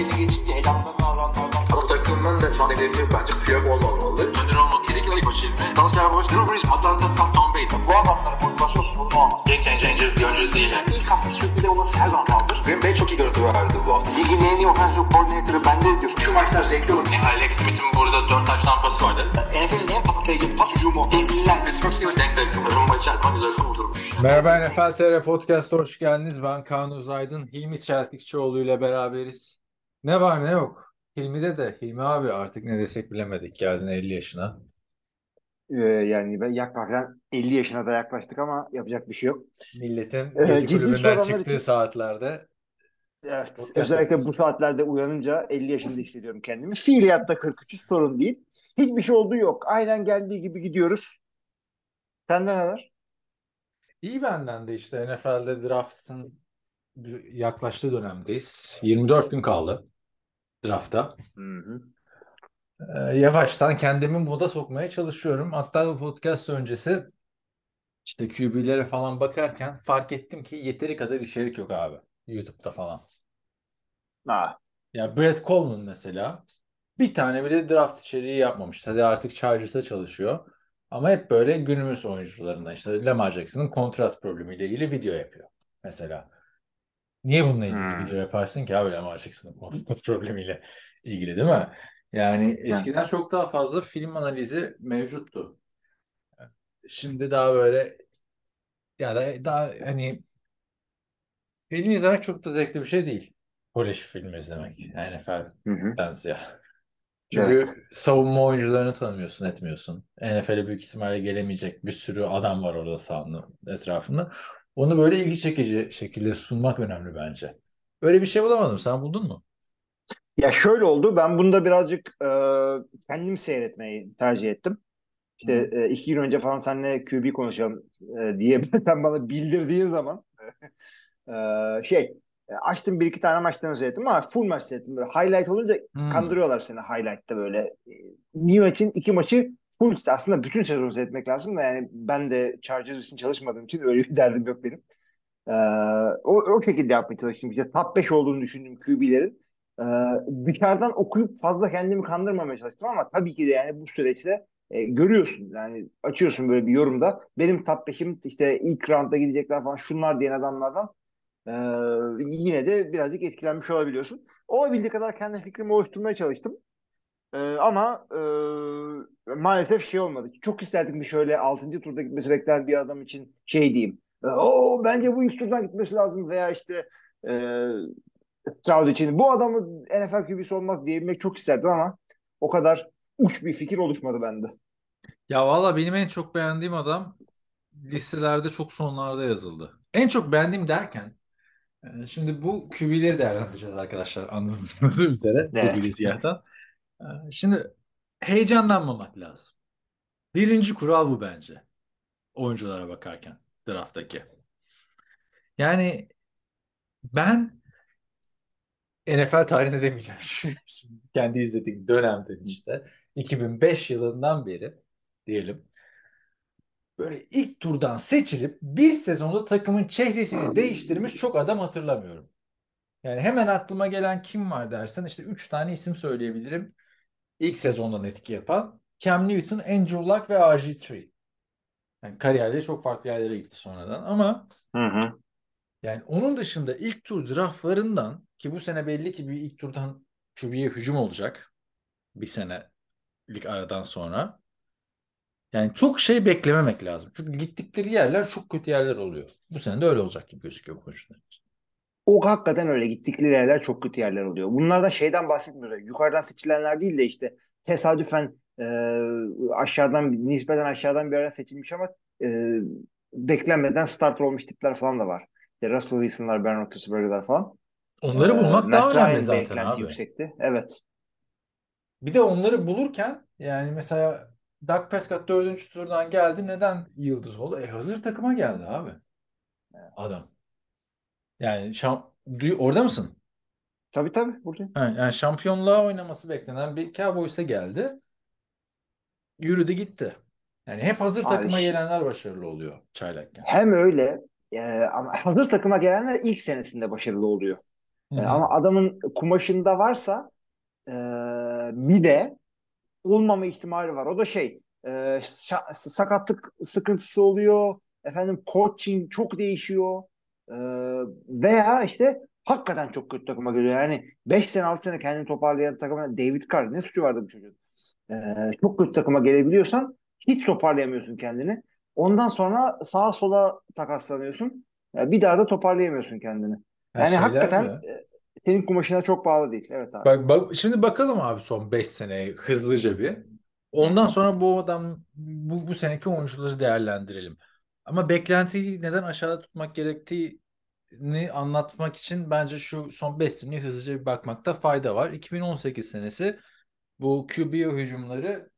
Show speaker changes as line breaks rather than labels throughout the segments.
belli geçince elamdan adamlardan.
Ama takımın da şu an hedefi bence Piyok olmamalı.
Önder olmak kesinlikle ilk başı ilmi.
Dalsya Boş,
Drew Brees, Atlanta, Tom, Tom Brady.
Bu adamların motivasyon sorunu olmaz.
Game changer bir oyuncu değil. Yani.
İlk hafta sürpriz olması her zaman kaldır.
Green Bay çok iyi görüntü verdi bu hafta.
Ligin en iyi offensive coordinator'ı bende diyor. Şu maçlar zevkli olur.
Yani Alex Smith'in burada 4 taş tampası vardı.
NFL'in en patlayıcı pas hücumu. Devliler.
Pittsburgh Steelers denk denk. Rumba içerisinde güzel kurdurmuş.
Merhaba NFL TR Podcast'a hoş geldiniz. Ben Kaan Uzaydın. Hilmi Çeltikçioğlu ile beraberiz. Ne var ne yok. Hilmi'de de Hilmi abi artık ne desek bilemedik. Geldin 50 yaşına.
Ee, yani ben yaklaşık 50 yaşına da yaklaştık ama yapacak bir şey yok.
Milletin
Ee,
gece
ciddi
kulübünden çıktığı
için-
saatlerde.
Evet. Özellikle bu saatlerde uyanınca 50 yaşında hissediyorum kendimi. Fiiliyatta 43 sorun değil. Hiçbir şey olduğu yok. Aynen geldiği gibi gidiyoruz. Sende neler?
İyi benden de işte NFL'de draftın yaklaştığı dönemdeyiz. 24 gün kaldı drafta.
Hı hı.
Ee, yavaştan kendimi moda sokmaya çalışıyorum. Hatta bu podcast öncesi işte QB'lere falan bakarken fark ettim ki yeteri kadar içerik yok abi. YouTube'da falan.
Ha.
Ya Brett Coleman mesela bir tane bile draft içeriği yapmamış. Hadi artık Chargers'ta çalışıyor. Ama hep böyle günümüz oyuncularından işte Lamar Jackson'ın kontrat problemiyle ilgili video yapıyor mesela. Niye bununla ilgili
Hmm.
video yaparsın ki abi Lamar Jackson'ın kontrat problemiyle ilgili değil mi? Yani eskiden çok daha fazla film analizi mevcuttu. Şimdi daha böyle ya da daha hani film izlemek çok da zevkli bir şey değil. Kolej filmi izlemek. Yani NFL
Hı hı.
Dance ya. Çünkü
Evet.
savunma oyuncularını tanımıyorsun, etmiyorsun. NFL'e büyük ihtimalle gelemeyecek bir sürü adam var orada sahanın etrafında. Onu böyle ilgi çekici şekilde sunmak önemli bence. Öyle bir şey bulamadım. Sen buldun mu?
Ya şöyle oldu. Ben bunda birazcık e, kendim seyretmeyi tercih ettim. İşte e, iki gün önce falan seninle QB konuşalım e, diye sen bana bildirdiğin zaman e, şey e, açtım bir iki tane maçtan seyrettim ama full maç seyrettim. Böyle highlight olunca
Hmm.
kandırıyorlar seni highlight'ta böyle. E, Bir maçın iki maçı full aslında bütün sezonu seyretmek lazım da yani ben de Chargers için çalışmadığım için öyle bir derdim yok benim. E, o, o şekilde yapmaya çalıştım. İşte top 5 olduğunu düşündüğüm QB'lerin. Ee, dışarıdan okuyup fazla kendimi kandırmamaya çalıştım ama tabii ki de yani bu süreçte e, görüyorsun yani açıyorsun böyle bir yorumda benim top 5'im işte ilk roundda gidecekler falan şunlar diyen adamlardan e, yine de birazcık etkilenmiş olabiliyorsun. Olabildiği kadar kendi fikrimi oluşturmaya çalıştım. E, ama e, maalesef şey olmadı. Çok isterdim bir şöyle 6. turda gitmesi beklenen bir adam için şey diyeyim. O bence bu ilk turdan gitmesi lazım veya işte e, Stroud için bu adamı NFL QB'si olmaz diyebilmek çok isterdim ama o kadar uç bir fikir oluşmadı bende.
Ya valla benim en çok beğendiğim adam listelerde çok sonlarda yazıldı. En çok beğendiğim derken e, şimdi bu QB'leri değerlendireceğiz arkadaşlar anladığınız üzere
Evet.
QB'li siyahtan. E, Şimdi heyecanlanmamak lazım. Birinci kural bu bence. Oyunculara bakarken drafttaki. Yani ben NFL tarihinde demeyeceğim. Kendi izlediğim dönemden işte 2005 yılından beri diyelim böyle ilk turdan seçilip bir sezonda takımın çehresini değiştirmiş çok adam hatırlamıyorum. Yani hemen aklıma gelen kim var dersen işte 3 tane isim söyleyebilirim. İlk sezondan etki yapan Cam Newton, Andrew Luck ve RG3. Yani kariyerleri çok farklı yerlere gitti sonradan ama
Hı hı.
yani onun dışında ilk tur draftlarından ki bu sene belli ki bir ilk turdan QB'ye hücum olacak. Bir senelik aradan sonra. Yani çok şey beklememek lazım. Çünkü gittikleri yerler çok kötü yerler oluyor. Bu sene de öyle olacak gibi gözüküyor bu için.
O hakikaten öyle. Gittikleri yerler çok kötü yerler oluyor. Bunlardan şeyden bahsetmiyoruz. Yukarıdan seçilenler değil de işte tesadüfen e, aşağıdan nispeten aşağıdan bir yerden seçilmiş ama e, beklenmeden starter olmuş tipler falan da var. İşte Russell Wilson'lar, Ben Roethlisberger'lar falan.
Onları
Ee,
bulmak daha
Matt
önemli zaten
beklenti
abi.
yüksekti. Evet.
Bir de onları bulurken yani mesela Dak Prescott dördüncü turdan geldi. Neden yıldız oldu? E hazır takıma geldi abi. Adam. Yani şam... Orada mısın?
Tabii tabii. Burada.
Ha, yani şampiyonluğa oynaması beklenen bir Cowboys'a geldi. Yürüdü gitti. Yani hep hazır
Abi
takıma
şi-
gelenler başarılı oluyor çaylakken.
Hem öyle e, ama hazır takıma gelenler ilk senesinde başarılı oluyor.
Hı
E, ama adamın kumaşında varsa e, bir de olmama ihtimali var. O da şey e, sakatlık sıkıntısı oluyor. Efendim coaching çok değişiyor. E, veya işte hakikaten çok kötü takıma geliyor. Yani 5 sene 6 sene kendini toparlayan takıma David Carr ne suçu vardı bu çocuğun? E, çok kötü takıma gelebiliyorsan hiç toparlayamıyorsun kendini. Ondan sonra sağa sola takaslanıyorsun. E, bir daha da toparlayamıyorsun kendini.
Ha,
Yani hakikaten
mi?
e, senin kumaşına çok bağlı değil. Evet abi.
Bak, bak şimdi bakalım abi son 5 seneye hızlıca bir. Ondan sonra bu adam bu, bu seneki oyuncuları değerlendirelim. Ama beklentiyi neden aşağıda tutmak gerektiğini anlatmak için bence şu son 5 seneye hızlıca bir bakmakta fayda var. 2018 senesi bu QB hücumları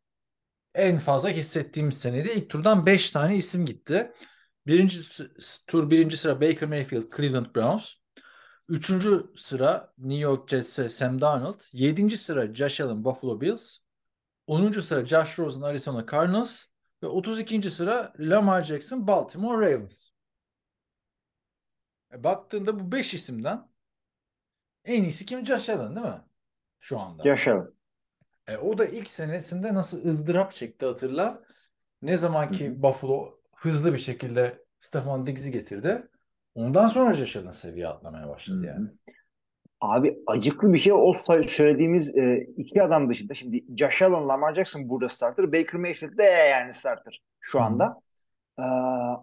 en fazla hissettiğimiz seneydi. İlk turdan 5 tane isim gitti. Birinci tur birinci sıra Baker Mayfield Cleveland Browns. Üçüncü sıra New York Jets'e Sam Darnold. Yedinci sıra Josh Allen Buffalo Bills. Onuncu sıra Josh Rosen Arizona Cardinals. Ve 32. sıra Lamar Jackson Baltimore Ravens. E, baktığında bu 5 isimden en iyisi kim? Josh Allen değil mi? Şu anda.
Yaşayalım.
E, o da ilk senesinde nasıl ızdırap çekti hatırla. Ne zaman ki Buffalo hızlı bir şekilde Stefan Diggs'i getirdi. Ondan sonra Josh Allen seviye atlamaya başladı yani.
Abi acıklı bir şey o söylediğimiz e, iki adam dışında şimdi Josh Allen, Lamar Jackson burada starter. Baker Mayfield de yani starter şu anda. Ee,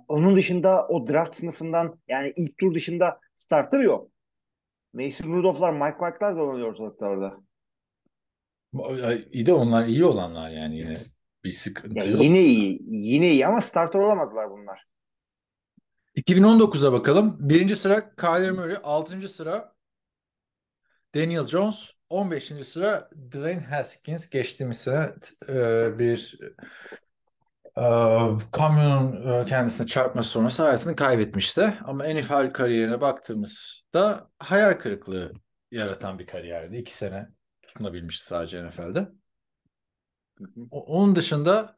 onun dışında o draft sınıfından yani ilk tur dışında starter yok. Mason Rudolph'lar, Mike White'lar dolanıyor ortalıkta orada.
İyi de onlar iyi olanlar yani yine bir
Ya
sıkıntı yok.
yine iyi. Yine iyi ama starter olamadılar bunlar.
2019'a bakalım. Birinci sıra Kyler Murray. Altıncı sıra Daniel Jones. 15. sıra Dwayne Haskins. Geçtiğimiz sene e, bir e, kamyonun e, kendisine çarpması sonrası hayatını kaybetmişti. Ama NFL kariyerine baktığımızda hayal kırıklığı yaratan bir kariyerdi. İki sene tutunabilmişti sadece NFL'de. O- Onun dışında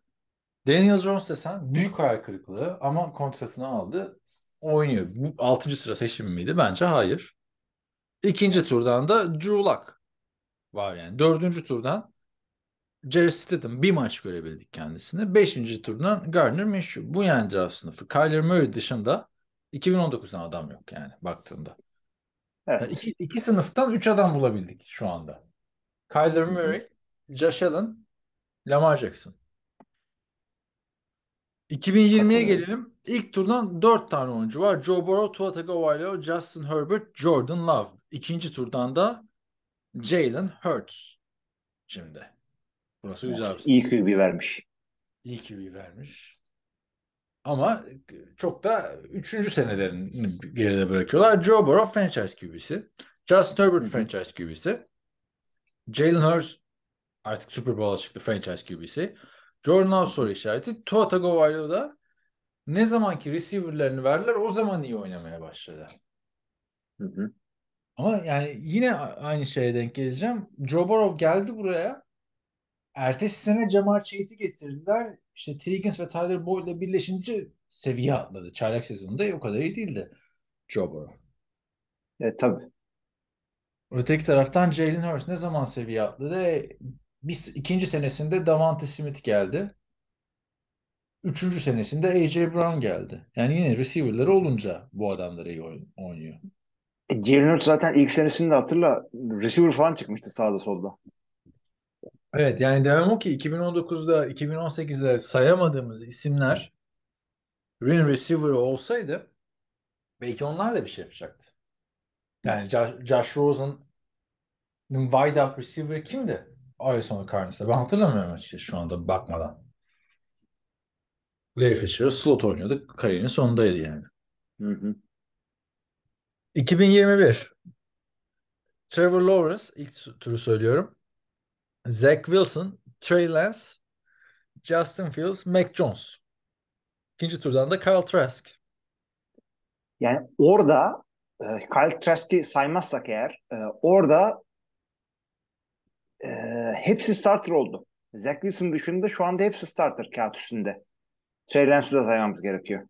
Daniel Jones desen büyük hayal kırıklığı ama kontratını aldı. Oynuyor. Bu 6. sıra seçimi miydi? Bence hayır. İkinci turdan da Drew Lock var yani. Dördüncü turdan Jerry Stidham bir maç görebildik kendisini. Beşinci turdan Gardner Minshew. Bu yani draft sınıfı. Kyler Murray dışında 2019'dan adam yok yani baktığında. Yani
Evet.
iki, iki sınıftan üç adam bulabildik şu anda. Kyler Murray, Josh Allen, Lamar Jackson. 2020'ye
Katılıyorum.
gelelim. İlk turdan 4 tane oyuncu var. Joe Burrow, Tua Tagovailoa, Justin Herbert, Jordan Love. İkinci turdan da Jalen Hurts. Şimdi. Burası güzel bir.
İyi QB vermiş.
İyi QB vermiş. Ama çok da üçüncü senelerini geride bırakıyorlar. Joe Burrow franchise QB'si. Justin Herbert franchise QB'si. Jalen Hurts artık Super Bowl'a çıktı franchise QB'si. Jordan Love soru işareti. Tua Tagovailoa da ne zamanki receiver'larını verdiler o zaman iyi oynamaya başladı.
Hı hı.
Ama yani yine aynı şeye denk geleceğim. Joe Burrow geldi buraya. Ertesi sene Jamar Chase'i getirdiler. İşte T. Higgins ve Tyler Boyd'la birleşince seviye atladı. Çaylak sezonunda o kadar iyi değildi Joe Burrow.
Evet tabii.
Öteki taraftan Jalen Hurts ne zaman seviye atladı? E, Bir, ikinci senesinde Davante Smith geldi. Üçüncü senesinde A.J. Brown geldi. Yani yine receiver'ları olunca bu adamlar iyi oyn- oynuyor.
E, Jalen Hurts zaten ilk senesinde hatırla receiver falan çıkmıştı sağda solda.
Evet yani demem o ki 2019'da 2018'de sayamadığımız isimler ring receiver olsaydı belki onlar da bir şey yapacaktı. Yani Josh, Josh Rosen'ın wide out receiver kimdi? Arizona Cardinals'ta. Ben hatırlamıyorum açıkçası şu anda bakmadan. Larry Fisher slot oynuyordu. Kariyerinin sonundaydı yani.
Hı hı.
2021 Trevor Lawrence ilk tu- turu söylüyorum. Zach Wilson, Trey Lance, Justin Fields, Mac Jones. İkinci turdan da Kyle Trask.
Yani orada e, Kyle Trask'i saymazsak eğer e, orada e, hepsi starter oldu. Zach Wilson dışında şu anda hepsi starter kağıt üstünde. Trey Lance'ı da saymamız gerekiyor.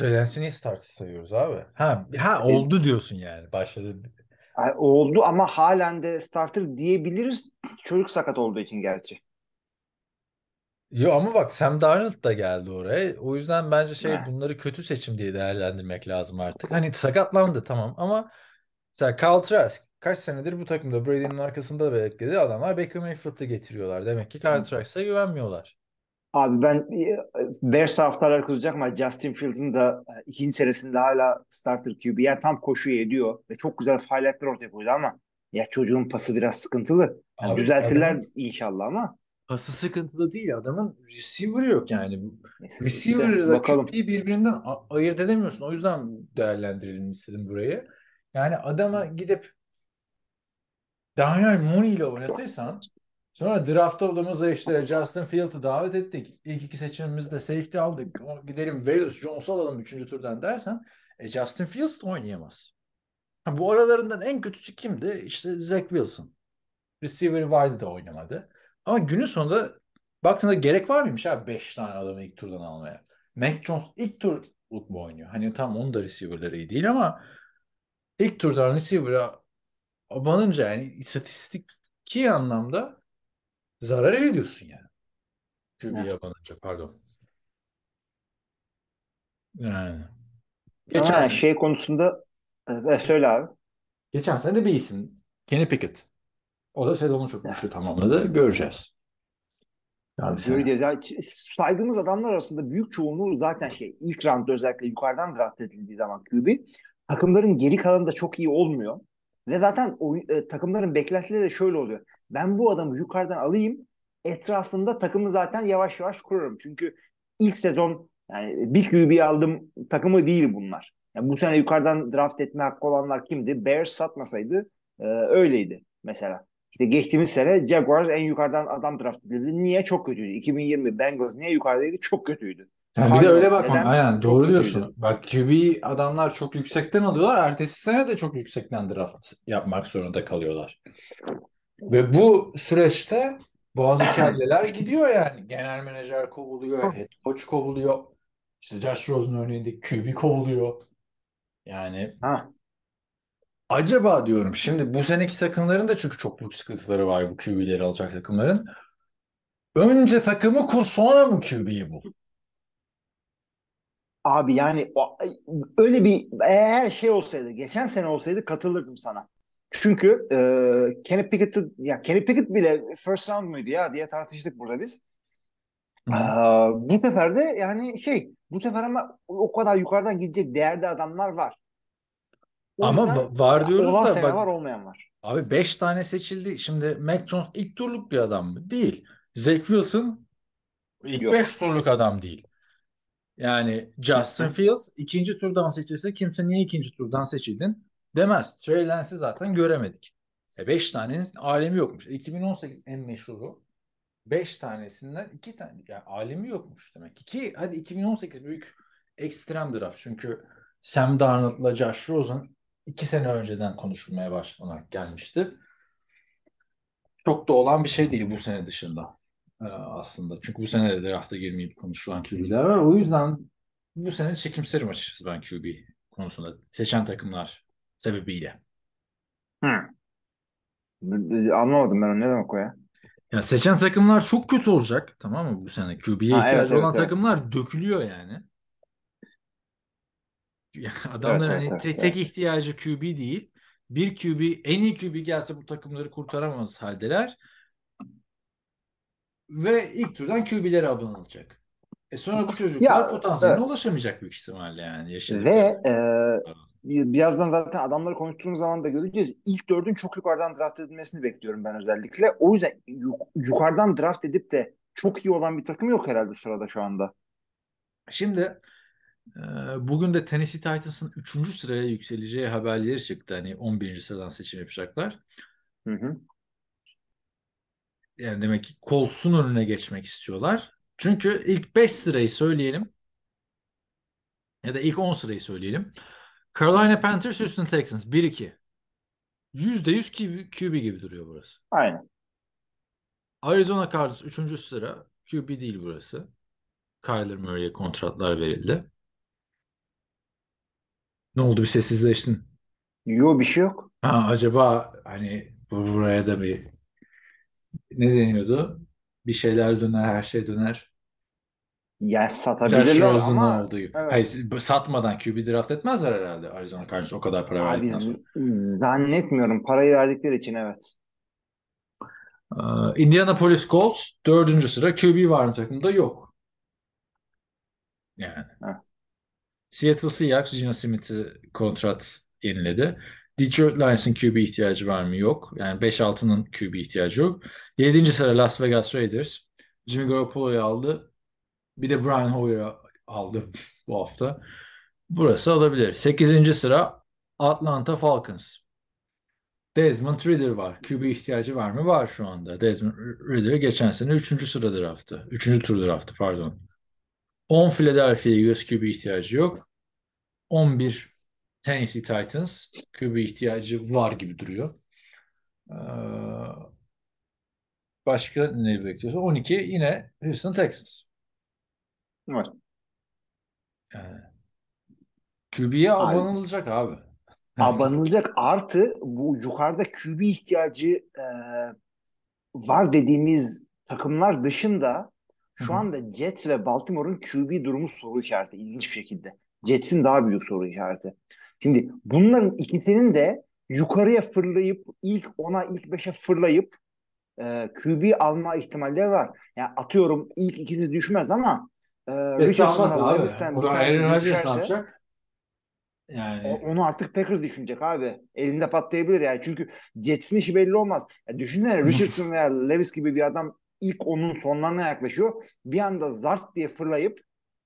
Trey starter sayıyoruz abi? Ha, ha oldu diyorsun yani. Başladı.
Oldu ama halen de starter diyebiliriz. Çocuk sakat olduğu için gerçi.
Yo ama bak Sam Darnold da geldi oraya. O yüzden bence şey
Ha.
bunları kötü seçim diye değerlendirmek lazım artık. Hani sakatlandı tamam ama mesela Kyle Trask kaç senedir bu takımda Brady'nin arkasında bekledi. Adamlar Baker Mayfield'ı getiriyorlar. Demek ki Kyle Trask'a güvenmiyorlar.
Abi ben e, Bears haftalar kızacak ama Justin Fields'ın da e, ikinci senesinde hala starter QB. Yani tam koşuyu ediyor ve çok güzel faaliyetler ortaya koydu ama ya çocuğun pası biraz sıkıntılı. Yani
Abi
düzeltirler
adamın-
inşallah ama
Pası sıkıntılı değil. Adamın receiver'ı yok yani. Receiver
bakalım.
QB'yi birbirinden ayırt edemiyorsun. O yüzden değerlendirelim istedim burayı. Yani adama gidip Daniel Mooney ile oynatırsan sonra draft olduğumuzda işte Justin Field'ı davet ettik. İlk iki seçimimizde safety aldık. Gidelim Velus Jones'u alalım üçüncü turdan dersen e, Justin Fields oynayamaz. Bu aralarından en kötüsü kimdi? İşte Zach Wilson. Receiver vardı da oynamadı. Ama günün sonunda baktığında gerek var mıymış abi 5 tane adamı ilk turdan almaya? Mac Jones ilk turluk mu oynuyor? Hani tam onun da receiver'ları iyi değil ama ilk turdan receiver'a abanınca yani istatistiki anlamda zarar ediyorsun yani. QB'ye abanınca pardon. Yani. Geçen,
Ama
sene,
şey konusunda e, söyle abi.
geçen sene de bir isim. Kenny Pickett. O da sezonu çok güçlü tamamladı. Göreceğiz. Ya bir sene.
Göreceğiz. Ya, saydığımız adamlar arasında büyük çoğunluğu zaten şey ilk roundda özellikle yukarıdan draft edildiği zaman QB takımların geri kalanı da çok iyi olmuyor. Ve zaten oyun, e, takımların beklentileri de şöyle oluyor. Ben bu adamı yukarıdan alayım etrafında takımı zaten yavaş yavaş kurarım. Çünkü ilk sezon yani bir QB aldım takımı değil bunlar. Yani bu sene yukarıdan draft etme hakkı olanlar kimdi? Bears satmasaydı e, öyleydi mesela. İşte geçtiğimiz sene Jaguars en yukarıdan adam draft edildi. Niye? Çok kötüydü. 2020 Bengals niye yukarıdaydı? Çok kötüydü.
Sen bir de öyle bakma.
neden?
Aynen
Çok
doğru
kötüydü.
diyorsun. Bak QB adamlar çok yüksekten alıyorlar. Ertesi sene de çok yüksekten draft yapmak zorunda kalıyorlar. Ve bu süreçte bazı kelleler gidiyor yani. Genel menajer kovuluyor, head coach kovuluyor. İşte Josh Rosen örneğinde QB kovuluyor. Yani
Ha.
acaba diyorum şimdi bu seneki takımların da çünkü çok büyük sıkıntıları var bu QB'leri alacak takımların. Önce takımı kur sonra mı QB'yi bul?
Abi yani öyle bir eğer şey olsaydı geçen sene olsaydı katılırdım sana. Çünkü e, Kenny Pickett'ı ya Kenny Pickett bile first round muydu ya diye tartıştık burada biz. Aa, bu sefer de yani şey bu sefer ama o kadar yukarıdan gidecek değerde adamlar var. O
Ama
yüzden
va- var diyoruz
olan
da
sene
bak
var olmayan var.
Abi 5 tane seçildi. Şimdi Mac Jones ilk turluk bir adam mı? Değil. Zach Wilson ilk
Yok.
5 turluk adam değil. Yani Justin Fields ikinci turdan seçilse kimse niye ikinci turdan seçildin demez. Trey Lance'i zaten göremedik. E 5 tanenin alemi yokmuş. 2018 en meşhuru 5 tanesinden 2 tane yani alemi yokmuş demek ki. Ki hadi 2018 büyük ekstrem draft. Çünkü Sam Darnold'la Josh Rosen 2 sene önceden konuşulmaya başlanarak gelmişti. Çok da olan bir şey değil bu sene dışında aslında. Çünkü bu sene de drafta girmeyip konuşulan QB'ler var. O yüzden bu sene çekimserim açıkçası ben QB konusunda. Seçen takımlar sebebiyle.
Hı. Anlamadım ben onu ne demek o ya?
Ya seçen takımlar çok kötü olacak tamam mı bu sene? QB'ye ihtiyacı
evet,
olan
evet.
takımlar dökülüyor yani. Ya Adamların
Evet,
hani
evet,
te-
evet,
tek ihtiyacı QB değil. Bir QB, en iyi QB gelse bu takımları kurtaramaz haldeler. Ve ilk turdan QB'lere abanılacak. E sonra bu çocuklar
Ya,
potansiyeline
evet.
ulaşamayacak büyük ihtimalle yani yaşadıkları.
Ve e, birazdan zaten adamları konuştuğumuz zaman da göreceğiz. İlk dördün çok yukarıdan draft edilmesini bekliyorum ben özellikle. O yüzden yuk- yukarıdan draft edip de çok iyi olan bir takım yok herhalde sırada şu anda.
Şimdi e, bugün de Tennessee Titans'ın 3. sıraya yükseleceği haberleri çıktı. Hani 11. sıradan seçim yapacaklar.
Hı hı.
Yani demek ki Colts'un önüne geçmek istiyorlar. Çünkü ilk 5 sırayı söyleyelim. Ya da ilk 10 sırayı söyleyelim. Carolina Panthers, Houston Texans 1-2. %100 QB, gibi duruyor burası.
Aynen.
Arizona Cardinals 3. sıra. QB değil burası. Kyler Murray'e kontratlar verildi. Ne oldu bir sessizleştin?
Yo bir şey yok.
Ha acaba hani buraya da bir ne deniyordu? Bir şeyler döner, her şey döner.
Yani
Josh
satabilirler
Rosen'ın
ama
olduğu gibi.
evet.
Hayır, satmadan QB draft etmezler herhalde Arizona Cardinals o kadar para
Abi
verdikten
zannetmiyorum parayı verdikleri için evet.
Ee, Indianapolis Colts dördüncü sıra QB var mı takımda? Yok. Yani.
Ha.
Seattle Seahawks Geno Smith'i kontrat yeniledi. Detroit Lions'ın QB ihtiyacı var mı? Yok. Yani 5-6'nın QB ihtiyacı yok. 7. sıra Las Vegas Raiders. Jimmy Garoppolo'yu aldı. Bir de Brian Hoyer'ı aldı bu hafta. Burası alabilir. 8. sıra Atlanta Falcons. Desmond Ridder var. QB ihtiyacı var mı? Var şu anda. Desmond Ridder geçen sene 3. sıra draftı. 3. tur draftı pardon. 10 Philadelphia Eagles QB ihtiyacı yok. 11 Tennessee Titans QB ihtiyacı var gibi duruyor. Ee, başka ne bekliyorsun? 12 yine Houston Texans.
Evet.
Yani QB'ye abanılacak abi.
Abanılacak artı bu yukarıda QB ihtiyacı e, var dediğimiz takımlar dışında şu anda Jets ve Baltimore'un QB durumu soru işareti ilginç bir şekilde. Jets'in daha büyük soru işareti. Şimdi bunların ikisinin de yukarıya fırlayıp ilk 10'a ilk 5'e fırlayıp e, QB alma ihtimalleri var. Yani atıyorum ilk ikisi düşmez ama e, Richardson'la Lewis'ten bir tanesi düşerse o-
Yani
onu artık Packers düşünecek abi. Elinde patlayabilir yani. Çünkü Jets'in işi belli olmaz. Ya düşünsene Richardson veya Levis gibi bir adam ilk onun sonlarına yaklaşıyor. Bir anda zart diye fırlayıp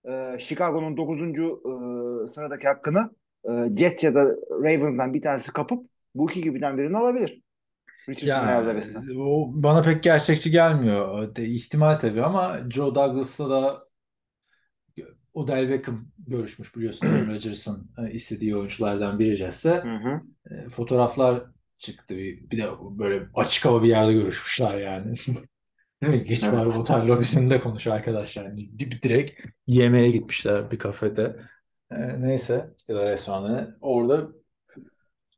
e, Chicago'nun 9. E, sıradaki hakkını e, Jets ya da Ravens'dan bir tanesi kapıp bu iki gibiden birini alabilir. Richardson
ya
Levis'ten.
o bana pek gerçekçi gelmiyor. De, ihtimal tabii ama Joe Douglas'la da Odell Beckham görüşmüş biliyorsun. Rodgers'ın e, istediği oyunculardan biri
hı.
E, fotoğraflar çıktı. Bir, bir de böyle açık hava bir yerde görüşmüşler yani. Değil mi? Geç
Evet.
var otel lobisinde konuş arkadaşlar. Yani di- direkt yemeğe gitmişler bir kafede. E, neyse ya da restorana. Orada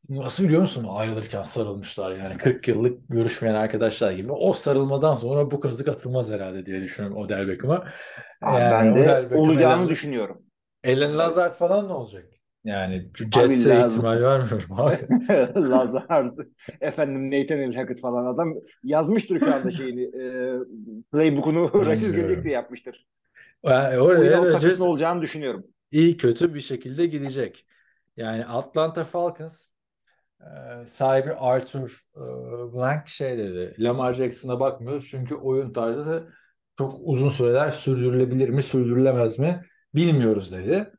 nasıl biliyor musun? Ayrılırken sarılmışlar yani 40 yıllık görüşmeyen arkadaşlar gibi. O sarılmadan sonra bu kazık atılmaz herhalde diye düşünüyorum Odell Beckham'a. Yani
ben de olacağını
Alan-
düşünüyorum.
Alan Lazard falan ne olacak? Yani Jets'e ihtimal vermiyorum abi.
Lazard, efendim Nathan Hackett falan adam yazmıştır şu anda şeyini. E, playbook'unu Rodgers gelecek diye yapmıştır.
Yani
yüzden
oraya
o takısın olacağını düşünüyorum.
İyi kötü bir şekilde gidecek. Yani Atlanta Falcons e, sahibi Arthur e, Blank şey dedi. Lamar Jackson'a bakmıyoruz çünkü oyun tarzı çok uzun süreler sürdürülebilir mi, sürdürülemez mi bilmiyoruz dedi.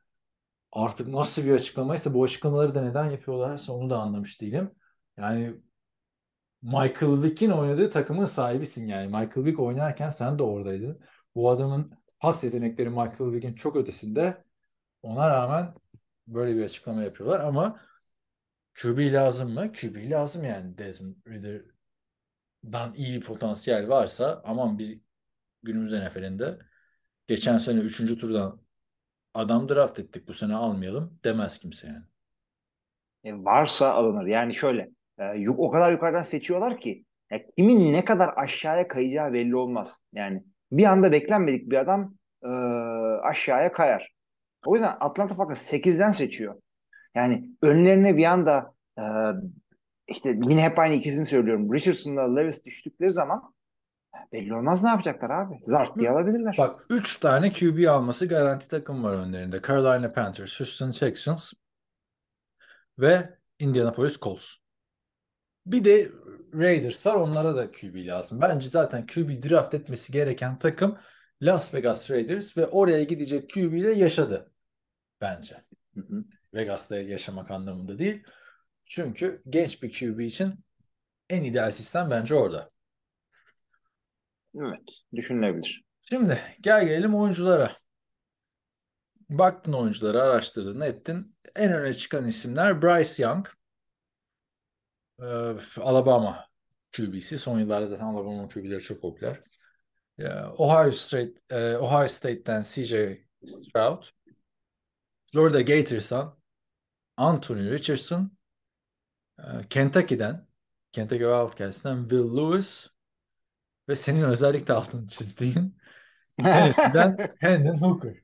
Artık nasıl bir açıklamaysa bu açıklamaları da neden yapıyorlarsa onu da anlamış değilim. Yani Michael Vick'in oynadığı takımın sahibisin yani. Michael Vick oynarken sen de oradaydın. Bu adamın pas yetenekleri Michael Vick'in çok ötesinde. Ona rağmen böyle bir açıklama yapıyorlar ama QB lazım mı? QB lazım yani. Desmond Ridder'dan iyi bir potansiyel varsa aman biz günümüz NFL'inde geçen sene 3. turdan adam draft ettik bu sene almayalım demez kimse yani.
E, varsa alınır. Yani şöyle e, o kadar yukarıdan seçiyorlar ki ya kimin ne kadar aşağıya kayacağı belli olmaz. Yani bir anda beklenmedik bir adam e, aşağıya kayar. O yüzden Atlanta Falcons 8'den seçiyor. Yani önlerine bir anda e, işte yine hep aynı ikisini söylüyorum. Richardson'la Levis düştükleri zaman belli olmaz ne yapacaklar abi. Zart diye alabilirler.
Bak 3 tane QB alması garanti takım var önlerinde. Carolina Panthers, Houston Texans ve Indianapolis Colts. Bir de Raiders var. Onlara da QB lazım. Bence zaten QB draft etmesi gereken takım Las Vegas Raiders ve oraya gidecek QB ile yaşadı bence.
Hı hı.
Vegas'ta yaşamak anlamında değil. Çünkü genç bir QB için en ideal sistem bence orada.
Evet, düşünülebilir.
Şimdi gel gelelim oyunculara. Baktın oyunculara, araştırdın, ettin. En öne çıkan isimler Bryce Young, e, Alabama QB'si. Son yıllarda zaten Alabama QB'leri çok popüler. E, Ohio State, e, Ohio State'ten CJ Stroud, Florida Gators'tan Anthony Richardson, e, Kentucky'den, Kentucky Wildcats'ten Will Lewis ve senin özellikle altını çizdiğin Tennessee'den Hendon Hooker.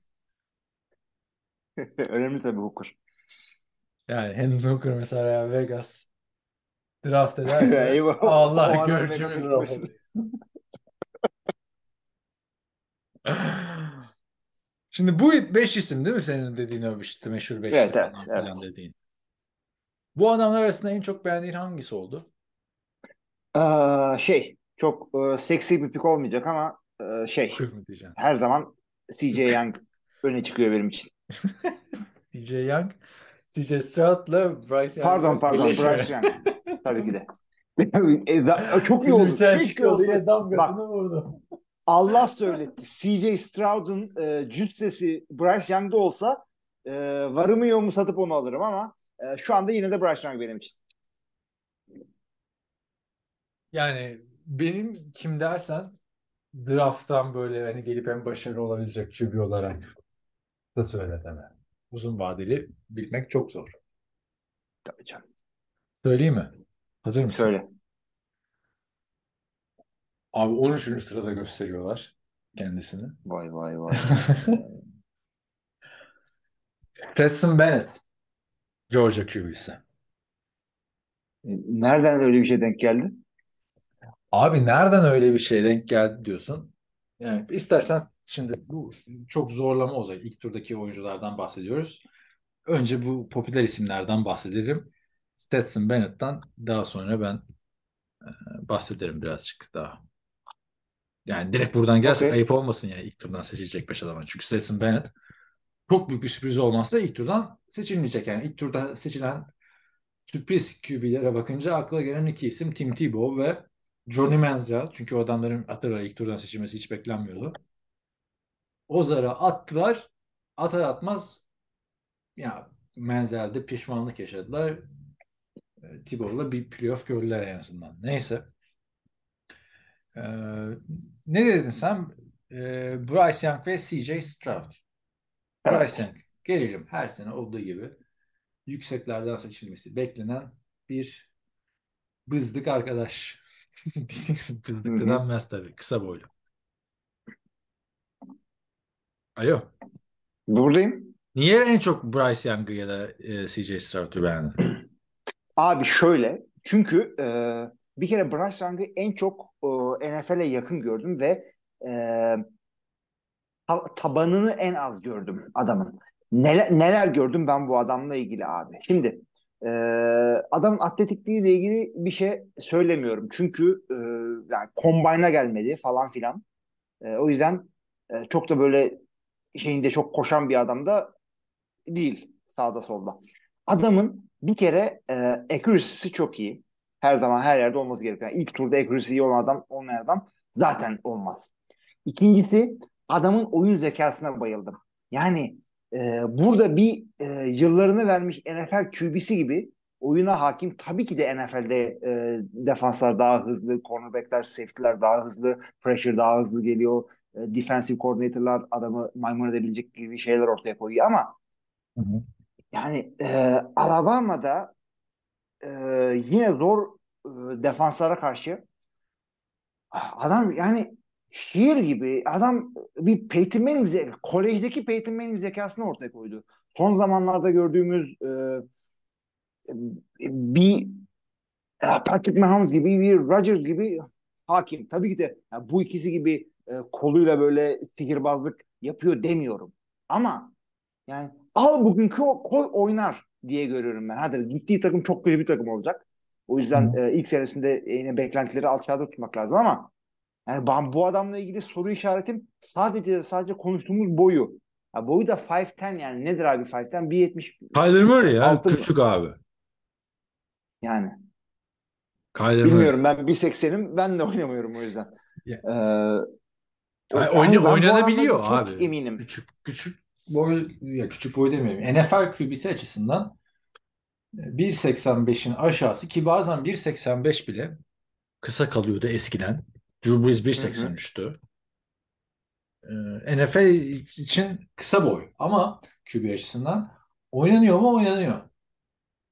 Önemli tabii Hooker.
Yani Hendon Hooker mesela Vegas draft ederse
Eyvah. O
Allah
adam
görücü
Vegas'a
bir
gitmesin.
laf. Şimdi bu beş isim değil mi senin dediğin o işte meşhur beş
Evet,
isim
evet,
falan
evet.
dediğin. Bu adamlar arasında en çok beğendiğin hangisi oldu?
Aa, şey çok e, seksi bir pik olmayacak ama e, şey her zaman CJ Young öne çıkıyor benim için.
DJ Young, CJ Stroud'la Bryce Young.
Pardon pardon. Bryce Young. Tabii ki de. E, da- çok iyi oldu. Keşke olsa.
damgasını
Bak
vurdu.
Allah söyletti. CJ Stroud'un e, cüssesi Bryce Young'da olsa e, varımı yoğumu satıp onu alırım ama e, şu anda yine de Bryce Young benim için.
Yani benim kim dersen drafttan böyle hani gelip en başarılı olabilecek QB olarak da söyle deme. Uzun vadeli bilmek çok zor.
Tabii canım.
Söyleyeyim mi? Hazır mısın?
Söyle.
Abi 13. sırada gösteriyorlar kendisini.
Vay vay vay.
Stetson Bennett. Georgia QB'si.
E, Nereden öyle bir şey denk geldi?
Abi nereden öyle bir şey denk geldi diyorsun? Yani istersen şimdi bu çok zorlama olacak. İlk turdaki oyunculardan bahsediyoruz. Önce bu popüler isimlerden bahsedelim. Stetson Bennett'tan daha sonra ben e, bahsederim birazcık daha. Yani direkt buradan gelsek
Okey.
ayıp olmasın yani ilk turdan seçilecek 5 adamın. Çünkü Stetson Bennett çok büyük bir sürpriz olmazsa ilk turdan seçilmeyecek. Yani ilk turda seçilen sürpriz QB'lere bakınca akla gelen iki isim Tim Tebow ve Johnny Manziel. Çünkü o adamların hatırla ilk turdan seçilmesi hiç beklenmiyordu. Ozar'a attılar. Atar atmaz ya Manziel'de pişmanlık yaşadılar. E, Tebow'la bir playoff gördüler en azından. Neyse. Ee, ne dedin sen? Ee, Bryce Young ve CJ Stroud. Bryce
Evet.
Young gelelim her sene olduğu gibi yükseklerden seçilmesi beklenen bir bızdık arkadaş. Bızdık denmez tabii. Kısa boylu. Alo.
Buradayım.
Niye en çok Bryce Young'ı ya da e, CJ Stroud'u beğendin?
Abi şöyle. Çünkü e, bir kere Bryce Young'ı en çok e, NFL'e yakın gördüm ve e, ta- tabanını en az gördüm adamın. Neler, neler gördüm ben bu adamla ilgili abi. Şimdi e, adamın atletikliğiyle ilgili bir şey söylemiyorum. Çünkü e, yani combine'a gelmedi falan filan. E, o yüzden e, çok da böyle şeyinde çok koşan bir adam da değil sağda solda. Adamın bir kere e, accuracy'si çok iyi. Her zaman her yerde olması gereken. İlk turda accuracy olan adam olmayan adam zaten olmaz. İkincisi adamın oyun zekasına bayıldım. Yani e, burada bir e, yıllarını vermiş NFL QB'si gibi oyuna hakim. Tabii ki de NFL'de e, defanslar daha hızlı, cornerbackler, safety'ler daha hızlı, pressure daha hızlı geliyor. E, defensive coordinator'lar adamı maymun edebilecek gibi şeyler ortaya koyuyor ama
Hı hı.
yani e, Alabama'da e, yine zor e, defanslara karşı adam yani şiir gibi adam bir Peyton Manning ze- kolejdeki Peyton Manning zekasını ortaya koydu. Son zamanlarda gördüğümüz e, e, bir e, Patrick Mahomes gibi bir Rodgers gibi hakim. Tabii ki de ya bu ikisi gibi e, koluyla böyle sihirbazlık yapıyor demiyorum. Ama yani al bugünkü o koy oynar diye görüyorum ben. Hadi gittiği takım çok kötü bir takım olacak. O yüzden e, ilk senesinde yine beklentileri aşağıda tutmak lazım ama yani ben bu adamla ilgili soru işaretim sadece sadece konuştuğumuz boyu. Ha, boyu da 5'10 yani nedir abi 5'10? 1.70
Kyler Murray ya.
Altı mı?
Küçük abi.
yani.
Kyler Murray.
Bilmiyorum ben 1.80'im ben de oynamıyorum o yüzden.
Ya.
Ee, yani
oyna- oynanabiliyor abi.
Çok eminim.
Küçük küçük boy ya küçük boy demiyorum. NFL QB'si açısından e, 1.85'in aşağısı ki bazen 1.85 bile kısa kalıyordu eskiden. Drew Brees 1.83'tü. Ee, NFL için kısa boy ama QB açısından oynanıyor mu oynanıyor.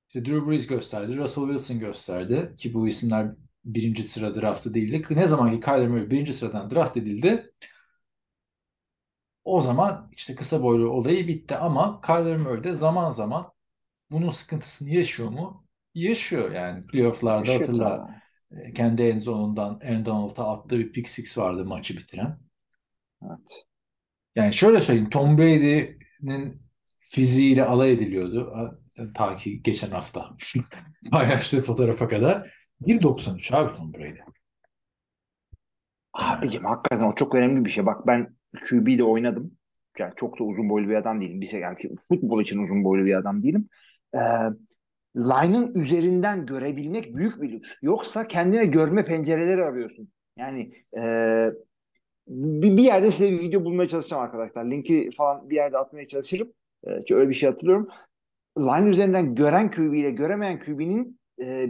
İşte Drew Brees gösterdi, Russell Wilson gösterdi ki bu isimler birinci sıra draftı değildi. Ne zaman ki Kyler Murray birinci sıradan draft edildi o zaman işte kısa boylu olayı bitti ama Kyler Murray de zaman zaman bunun sıkıntısını yaşıyor mu? Yaşıyor yani. Playoff'larda
Yaşıyor
hatırla e, kendi end zone'undan Aaron Donald'a attığı bir pick six vardı maçı bitiren.
Evet.
Yani şöyle söyleyeyim Tom Brady'nin fiziğiyle alay ediliyordu. Ta ki geçen hafta paylaştığı fotoğrafa kadar. 1.93 abi Tom Brady.
Abicim hakikaten o çok önemli bir şey. Bak ben QB'de oynadım. Yani çok da uzun boylu bir adam değilim. Bir yani futbol için uzun boylu bir adam değilim. Ee, line'ın üzerinden görebilmek büyük bir lüks. Yoksa kendine görme pencereleri arıyorsun. Yani e, bir, bir yerde size bir video bulmaya çalışacağım arkadaşlar. Linki falan bir yerde atmaya çalışırım. Çünkü öyle bir şey hatırlıyorum. Line üzerinden gören QB ile göremeyen QB'nin e,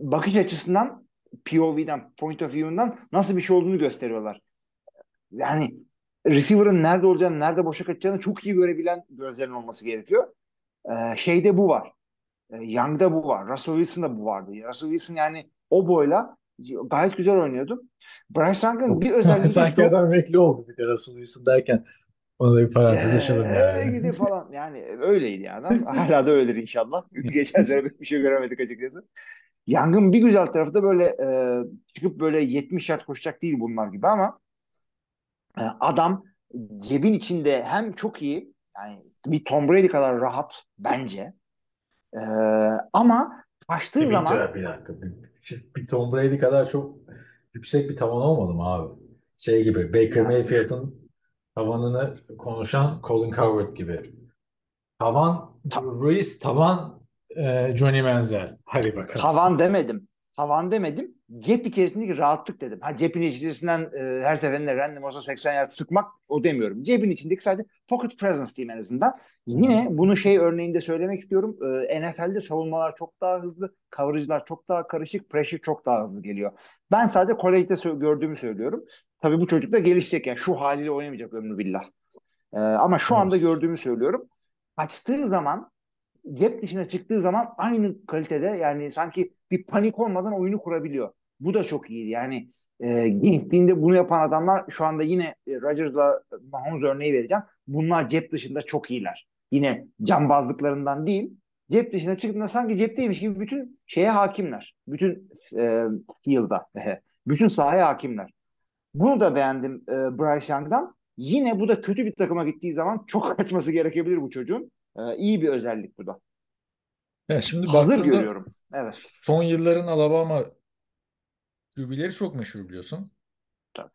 bakış açısından POV'den, point of view'undan nasıl bir şey olduğunu gösteriyorlar. Yani receiver'ın nerede olacağını, nerede boşa kaçacağını çok iyi görebilen gözlerin olması gerekiyor. Ee, şeyde bu var. Ee, Young'da bu var. Russell Wilson'da bu vardı. Russell Wilson yani o boyla gayet güzel oynuyordu. Bryce Young'ın bir özelliği
Sanki adam emekli oldu bir de Russell Wilson derken ona da bir parantez açalım
Ee,
yani.
gidi falan yani öyleydi yani. Hala da öyledir inşallah. Geçen sene bir şey göremedik açıkçası. Young'ın bir güzel tarafı da böyle e, çıkıp böyle 70 yard koşacak değil bunlar gibi ama adam cebin içinde hem çok iyi yani bir Tom Brady kadar rahat bence E, ama kaçtığı
Bir,
zaman
bir dakika. Bir, bir Tom Brady kadar çok yüksek bir tavan olmadı mı abi? Şey gibi Baker Mayfield'ın tavanını konuşan Colin Cowherd gibi. Tavan Ruiz, tavan e, Johnny Manziel. Hadi bakalım.
tavan demedim. Tavan demedim. Cep içerisindeki rahatlık dedim. Ha cepin içerisinden e, her seferinde random olsa 80 yard sıkmak o demiyorum. Cebin içindeki sadece pocket presence diyeyim en azından. Yine bunu şey örneğinde söylemek istiyorum. E, NFL'de savunmalar çok daha hızlı, coverage'lar çok daha karışık, pressure çok daha hızlı geliyor. Ben sadece kolejde gördüğümü söylüyorum. Tabii bu çocuk da gelişecek yani şu haliyle oynamayacak ömrü billah. E, ama şu anda gördüğümü söylüyorum. Açtığı zaman cep dışına çıktığı zaman aynı kalitede yani sanki bir panik olmadan oyunu kurabiliyor. Bu da çok iyi. Yani e, gençliğinde bunu yapan adamlar şu anda yine e, Rodgers'la Mahomes örneği vereceğim. Bunlar cep dışında çok iyiler. Yine cambazlıklarından değil. Cep dışına çıktığında sanki cepteymiş gibi bütün şeye hakimler. Bütün e, field'a. bütün sahaya hakimler. Bunu da beğendim e, Bryce Young'dan. Yine bu da kötü bir takıma gittiği zaman çok kaçması gerekebilir bu çocuğun. E, iyi bir özellik bu da.
Ya şimdi
Hazır görüyorum. Evet.
son yılların Alabama QB'leri çok meşhur biliyorsun.
Tabii.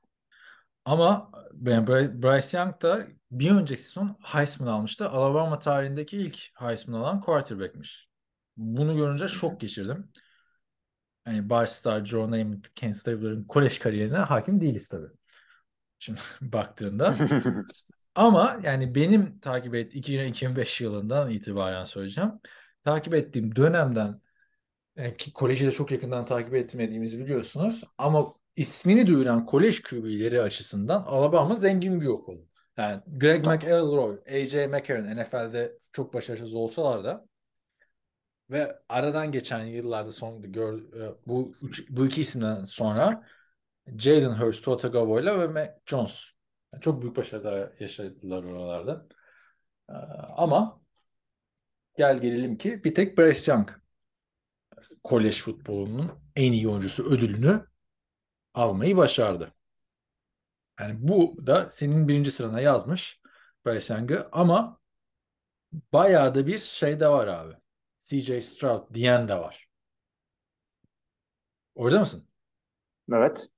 Ama yani Bry- Bryce Young da bir önceki sezon Heisman almıştı. Alabama tarihindeki ilk Heisman alan quarterback'miş. Bunu görünce şok geçirdim. Yani Barstar, Joe Namath, Ken Stabler'ın kolej kariyerine hakim değiliz tabii. Şimdi baktığında. Ama yani benim takip et 2005 yılından itibaren söyleyeceğim. Takip ettiğim dönemden e, ki koleji de çok yakından takip etmediğimizi biliyorsunuz. Ama ismini duyuran kolej QB'leri açısından Alabama zengin bir okul. Yani Greg McElroy, AJ McCarron NFL'de çok başarısız olsalar da ve aradan geçen yıllarda son gör, e, bu üç, bu iki isimden sonra Jalen Hurst, Tua Tagovailoa ve Mac Jones yani çok büyük başarılar yaşadılar oralarda. Ee, ama gel gelelim ki bir tek Bryce Young kolej futbolunun en iyi oyuncusu ödülünü almayı başardı. Yani bu da senin birinci sırana yazmış Bryce Young'ı ama bayağı da bir şey de var abi. CJ Stroud diyen de var. Orada mısın?
evet.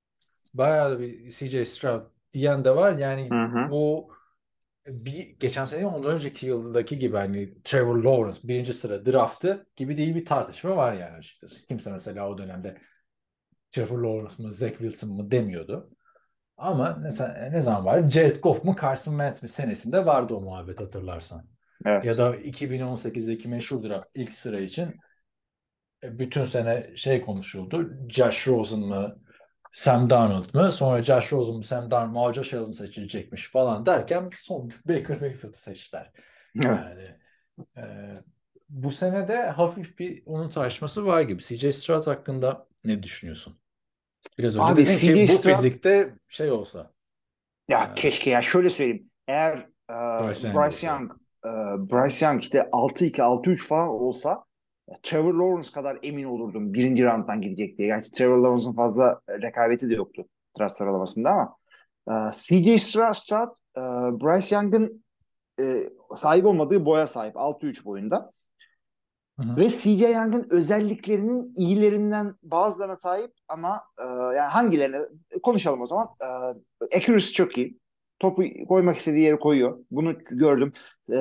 Bayağı da bir CJ Stroud diyen de var. Yani
Hı hı.
bu bir geçen sene ondan önceki yıldaki gibi hani Trevor Lawrence birinci sıra draftı gibi değil bir tartışma var yani açıkçası. Kimse mesela o dönemde Trevor Lawrence mı Zach Wilson mı demiyordu. Ama ne, ne zaman var? Jared Goff mu Carson Wentz mi senesinde vardı o muhabbet hatırlarsan.
Evet.
Ya da 2018'deki meşhur draft ilk sıra için e, bütün sene şey konuşuldu. Josh Rosen mı Sam Darnold mı? Sonra Josh Rosen mu Sam Darnold mu? Josh Allen seçilecekmiş falan derken son Baker Mayfield'ı seçtiler. Yani e, bu sene de hafif bir onun taşması var gibi. CJ Stroud hakkında ne düşünüyorsun? Biraz önce
Abi,
dedin ki bu
Stroud-
fizikte şey olsa.
Ya
Evet.
keşke ya şöyle söyleyeyim. Eğer e,
Bryce Young
Bryce
olsa.
Young e, Bryce Young işte 6-2 6-3 falan olsa Trevor Lawrence kadar emin olurdum birinci rounddan gidecek diye. Gerçi Trevor Lawrence'ın fazla rekabeti de yoktu draft sıralamasında ama e, CJ Stroud, e, Bryce Young'ın e, sahip olmadığı boya sahip 6-3 boyunda.
Hı hı.
Ve CJ Young'ın özelliklerinin iyilerinden bazılarına sahip ama e, yani hangilerine konuşalım o zaman. E, accuracy çok iyi. Topu koymak istediği yere koyuyor. Bunu gördüm. E,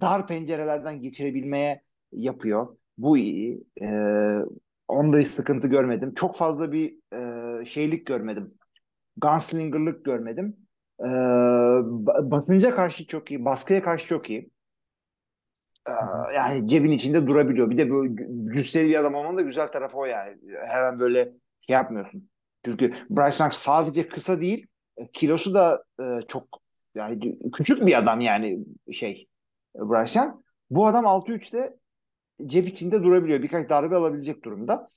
dar pencerelerden geçirebilmeye yapıyor. Bu iyi. E, onda hiç sıkıntı görmedim. Çok fazla bir e, şeylik görmedim. Gunslinger'lık görmedim. E, ba- basınca karşı çok iyi. Baskıya karşı çok iyi. Ee, yani cebin içinde durabiliyor. Bir de böyle cüsseli bir adam olmanın da güzel tarafı o yani. Hemen böyle şey yapmıyorsun. Çünkü Bryce Young sadece kısa değil, kilosu da e, çok yani küçük bir adam yani şey Bryce Young. Bu adam 6-3'te cep içinde durabiliyor. Birkaç darbe alabilecek durumda.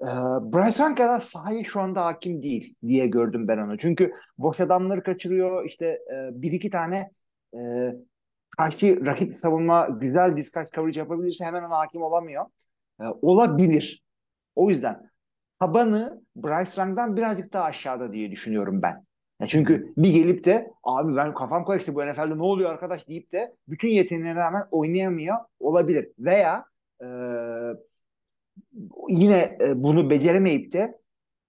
Ee, Bryce Young kadar sahaya şu anda hakim değil diye gördüm ben onu. Çünkü boş adamları kaçırıyor. İşte e, bir iki tane e, karşı rakip savunma güzel discuss coverage yapabilirse hemen ona hakim olamıyor. Ee, olabilir. O yüzden tabanı Bryce Young'dan birazcık daha aşağıda diye düşünüyorum ben. Ya çünkü bir gelip de abi ben kafam karıştı bu NFL'de ne oluyor arkadaş deyip de bütün yeteneğine rağmen oynayamıyor olabilir. Veya e, yine e, bunu beceremeyip de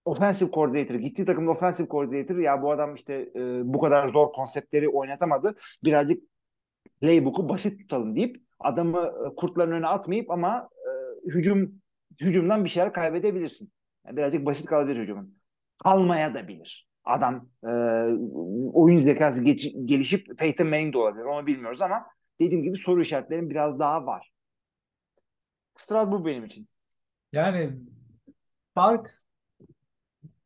offensive coordinator, gittiği takımda offensive coordinator ya bu adam işte e, bu kadar zor konseptleri oynatamadı. Birazcık playbook'u basit tutalım deyip adamı kurtların önüne atmayıp ama e, hücum hücumdan bir şeyler kaybedebilirsin. Yani birazcık basit kalabilir hücumun. Kalmaya da bilir. Adam e, oyun zekası geç, gelişip Peyton Manning de olabilir. Onu bilmiyoruz ama dediğim gibi soru işaretlerim biraz daha var. Bu benim için.
Yani fark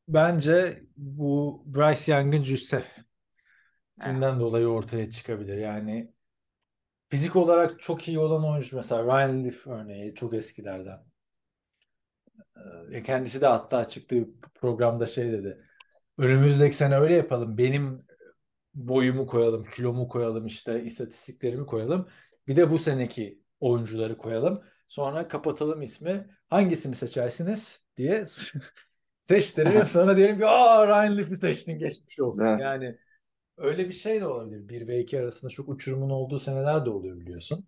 bence bu Bryce Young'ın cüssesinden dolayı ortaya çıkabilir. Yani fizik olarak çok iyi olan oyuncu mesela Ryan Leaf örneği çok eskilerden. Ee, kendisi de hatta çıktığı programda şey dedi. Önümüzdeki sene öyle yapalım. Benim boyumu koyalım, kilomu koyalım, işte istatistiklerimi koyalım. Bir de bu seneki oyuncuları koyalım. Sonra kapatalım ismi. Hangisini seçersiniz diye seçtirelim. Sonra diyelim ki aa Ryan Leaf'i seçtin geçmiş olsun.
Evet.
Yani öyle bir şey de olabilir. 1 ve 2 arasında çok uçurumun olduğu seneler de oluyor biliyorsun.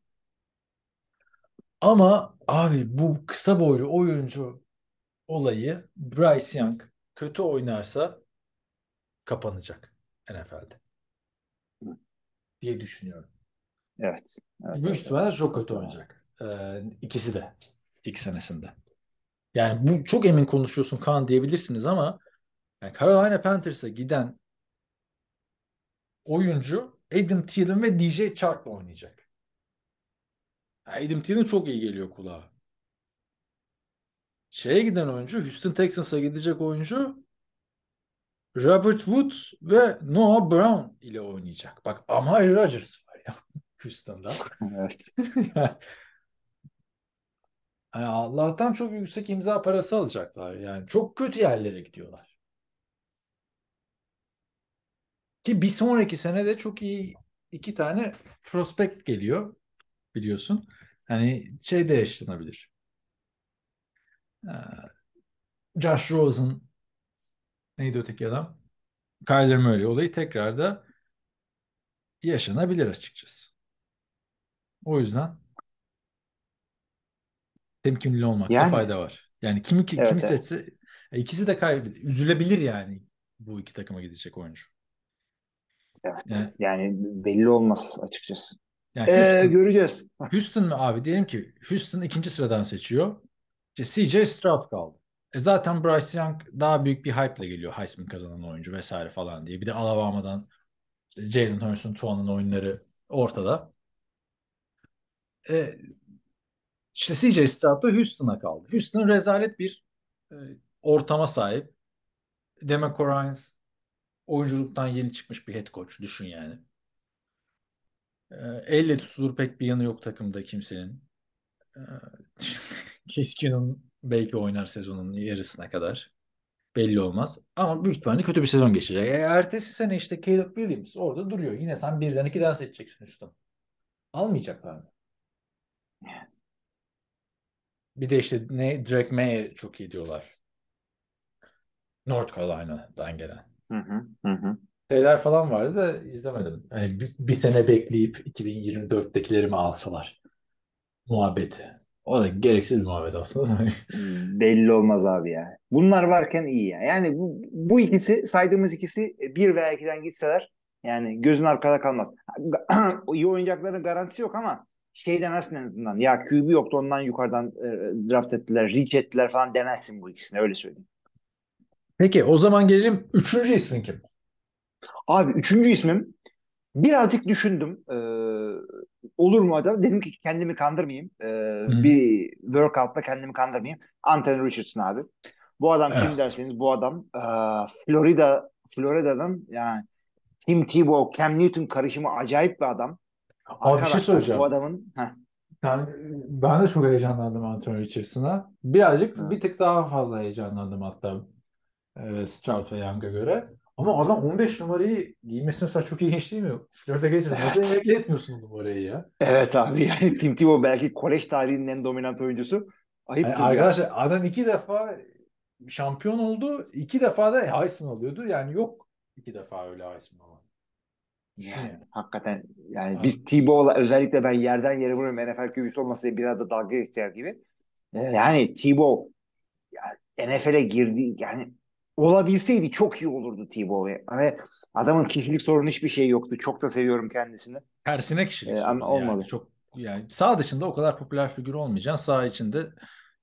Ama abi bu kısa boylu oyuncu olayı Bryce Young kötü oynarsa kapanacak NFL'de diye düşünüyorum.
Evet. evet,
Büyük
evet.
ihtimalle çok kötü oynayacak. Ee, ikisi de ilk senesinde. Yani bu çok emin konuşuyorsun Kaan diyebilirsiniz ama yani Carolina Panthers'a giden oyuncu Adam Thielen ve DJ Chark'la oynayacak. Yani Adam Thielen çok iyi geliyor kulağa. Şeye giden oyuncu, Houston Texans'a gidecek oyuncu Robert Woods ve Noah Brown ile oynayacak. Bak Amari Rodgers var ya Houston'da.
Evet.
Yani Allah'tan çok yüksek imza parası alacaklar. Yani çok kötü yerlere gidiyorlar. Ki bir sonraki sene de çok iyi iki tane prospect geliyor biliyorsun. Hani şey de yaşanabilir. Ee, Josh Rosen neydi öteki adam? Kyler Murray olayı tekrar da yaşanabilir açıkçası. O yüzden temkinli olmakta
Yani.
fayda var. Yani kimi kimi
Evet, evet.
seçse e, ikisi de kaybeder. Üzülebilir yani bu iki takıma gidecek oyuncu.
Evet.
Yani-
Yani belli olmaz açıkçası.
Yani
Ee,
Houston,
göreceğiz.
Houston mu abi? Diyelim ki Houston ikinci sıradan seçiyor. İşte CJ Stroud kaldı. E zaten Bryce Young daha büyük bir hype'le geliyor Heisman kazanan oyuncu vesaire falan diye. Bir de Alabama'dan Jalen Hurst'un Tuan'ın oyunları ortada. E, işte CJ Stroud Houston'a kaldı. Houston rezalet bir e, ortama sahip. Demeco Ryans oyunculuktan yeni çıkmış bir head coach. Düşün yani. E, elle tutulur pek bir yanı yok takımda kimsenin. Case Keenum belki oynar sezonun yarısına kadar. Belli olmaz. Ama büyük ihtimalle kötü bir sezon geçecek. E, ertesi sene işte Caleb Williams orada duruyor. Yine sen birden iki daha seçeceksin üstten. Almayacaklar mı? Bir de işte ne Drake May'e çok iyi diyorlar. North Carolina'dan gelen.
Hı hı, hı.
Şeyler falan vardı da izlemedim. Hani bir, bir sene bekleyip 2024'tekileri mi alsalar? Muhabbeti. O da gereksiz muhabbet aslında.
Belli olmaz abi ya. Bunlar varken iyi ya. Yani bu, bu ikisi saydığımız ikisi bir veya ikiden gitseler yani gözün arkada kalmaz. iyi oynayacaklarının garantisi yok ama şey demezsin en azından. Ya QB yoktu ondan yukarıdan e, draft ettiler, reach ettiler falan demezsin bu ikisine öyle söyleyeyim.
Peki o zaman gelelim üçüncü ismin kim?
Abi üçüncü ismim birazcık düşündüm. Ee, olur mu acaba? Dedim ki kendimi kandırmayayım. Ee, bir workout'ta kendimi kandırmayayım. Anthony Richardson abi. Bu adam kim
Evet.
derseniz bu adam e, Florida Florida'dan yani Tim Tebow, Cam Newton karışımı acayip bir adam.
Abi bir şey
Arkadaşlar,
söyleyeceğim.
Bu adamın heh,
Ben, ben de çok heyecanlandım Anthony Richardson'a. Birazcık
Evet.
bir tık daha fazla heyecanlandım hatta e, Stroud ve Young'a göre. Ama adam 15 numarayı giymesi mesela çok ilginç değil mi? Gators nasıl
Evet.
emekli etmiyorsun numarayı ya?
evet abi yani Tim Tebow belki kolej tarihinin en dominant oyuncusu. Ayıptır
Yani
ya.
arkadaşlar adam iki defa şampiyon oldu. iki defa da Heisman alıyordu. Yani yok iki defa öyle Heisman alan.
Yani,
yani.
hakikaten yani
Evet.
biz Tebow'la özellikle ben yerden yere vuruyorum NFL QB'si olmasa biraz da dalga geçer gibi. Ee, Yani Tebow ya NFL'e girdi yani olabilseydi çok iyi olurdu Tebow. Ve adamın kişilik sorunu hiçbir şey yoktu. Çok da seviyorum kendisini.
Tersine kişilik
Ee, ama
sorunu yani.
olmadı.
Çok yani sağ dışında o kadar popüler figür olmayacaksın. Sağ içinde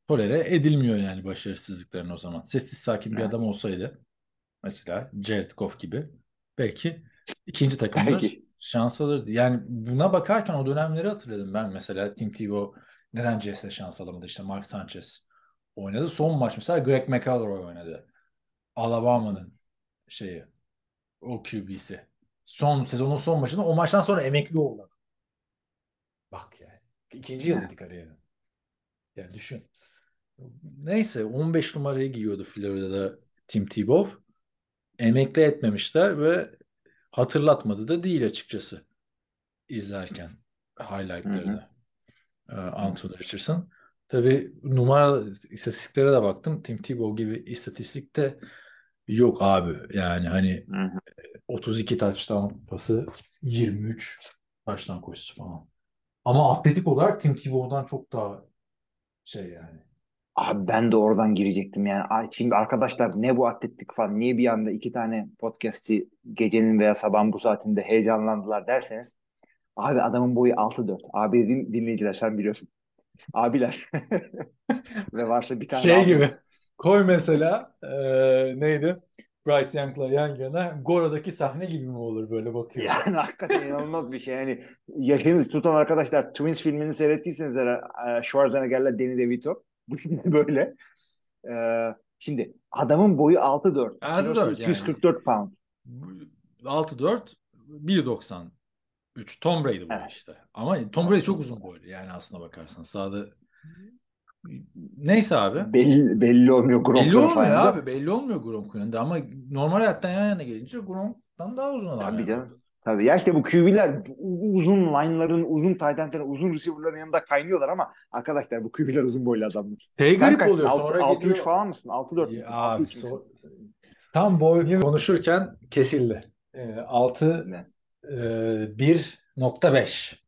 tolere edilmiyor yani başarısızlıkların o zaman. Sessiz sakin bir
Evet.
adam olsaydı mesela Jared Goff gibi belki ikinci takımda
Belki.
şans alırdı. Yani buna bakarken o dönemleri hatırladım ben mesela Tim Tebow neden Jets'e şans alamadı işte Mark Sanchez oynadı. Son maç mesela Greg McElroy oynadı. Alabama'nın şeyi o QB'si. Son sezonun son maçında o maçtan sonra emekli oldu. Bak yani. İkinci yıl dedik kariyerinin. Yani düşün. Neyse 15 numarayı giyiyordu Florida'da Tim Tebow. Emekli etmemişler ve hatırlatmadı da değil açıkçası izlerken highlightlarını. Ee, Anthony Richardson. Tabii numara istatistiklere de baktım. Tim Tebow gibi istatistikte yok abi. Yani hani
Hı hı.
32 touchdown pası, 23 touchdown koşusu falan. Ama atletik olarak Tim Tebow'dan çok daha şey yani.
Abi ben de oradan girecektim yani. Ay, Şimdi arkadaşlar ne bu atletlik falan niye bir anda iki tane podcast'i gecenin veya sabahın bu saatinde heyecanlandılar derseniz abi adamın boyu 6-4. Abi dediğim dinleyiciler sen biliyorsun. Abiler. Ve varsa bir tane
Şey
abi.
gibi koy mesela eee, neydi? Bryce Young'la yan yana Gora'daki sahne gibi mi olur böyle bakıyor.
Yani hakikaten inanılmaz bir şey. Yani yaşınız tutan arkadaşlar Twins filmini seyrettiyseniz eğer e, Schwarzenegger'le Danny DeVito bu film böyle. Ee, şimdi adamın boyu 6-4.
6'4
Kilosu
yani.
244 pound.
6-4 1.93 Tom Brady bu
Evet.
işte. Ama Tom Brady çok uzun boylu yani aslına bakarsan. Sağda Neyse abi.
Belli, belli olmuyor
Belli
Gronk'ların
olmuyor
falan da.
abi. Belli olmuyor Gronk'un yanında ama normal hayattan yan yana gelince Gronk'tan daha uzun adam
Tabii
yani.
canım. Tabii ya işte bu QB'ler uzun line'ların, uzun tight end'lerin, uzun receiver'ların yanında kaynıyorlar ama arkadaşlar bu QB'ler uzun boylu adamlar.
Şey
Sen
garip
kaçsın?
oluyor.
6,
Sonra
6
geliyor.
3 falan mısın? 6 4
Ya
müsün?
abi
6 3 müsün?
so- tam boy konuşurken kesildi. Ee, 6
Ne?
e, 1.5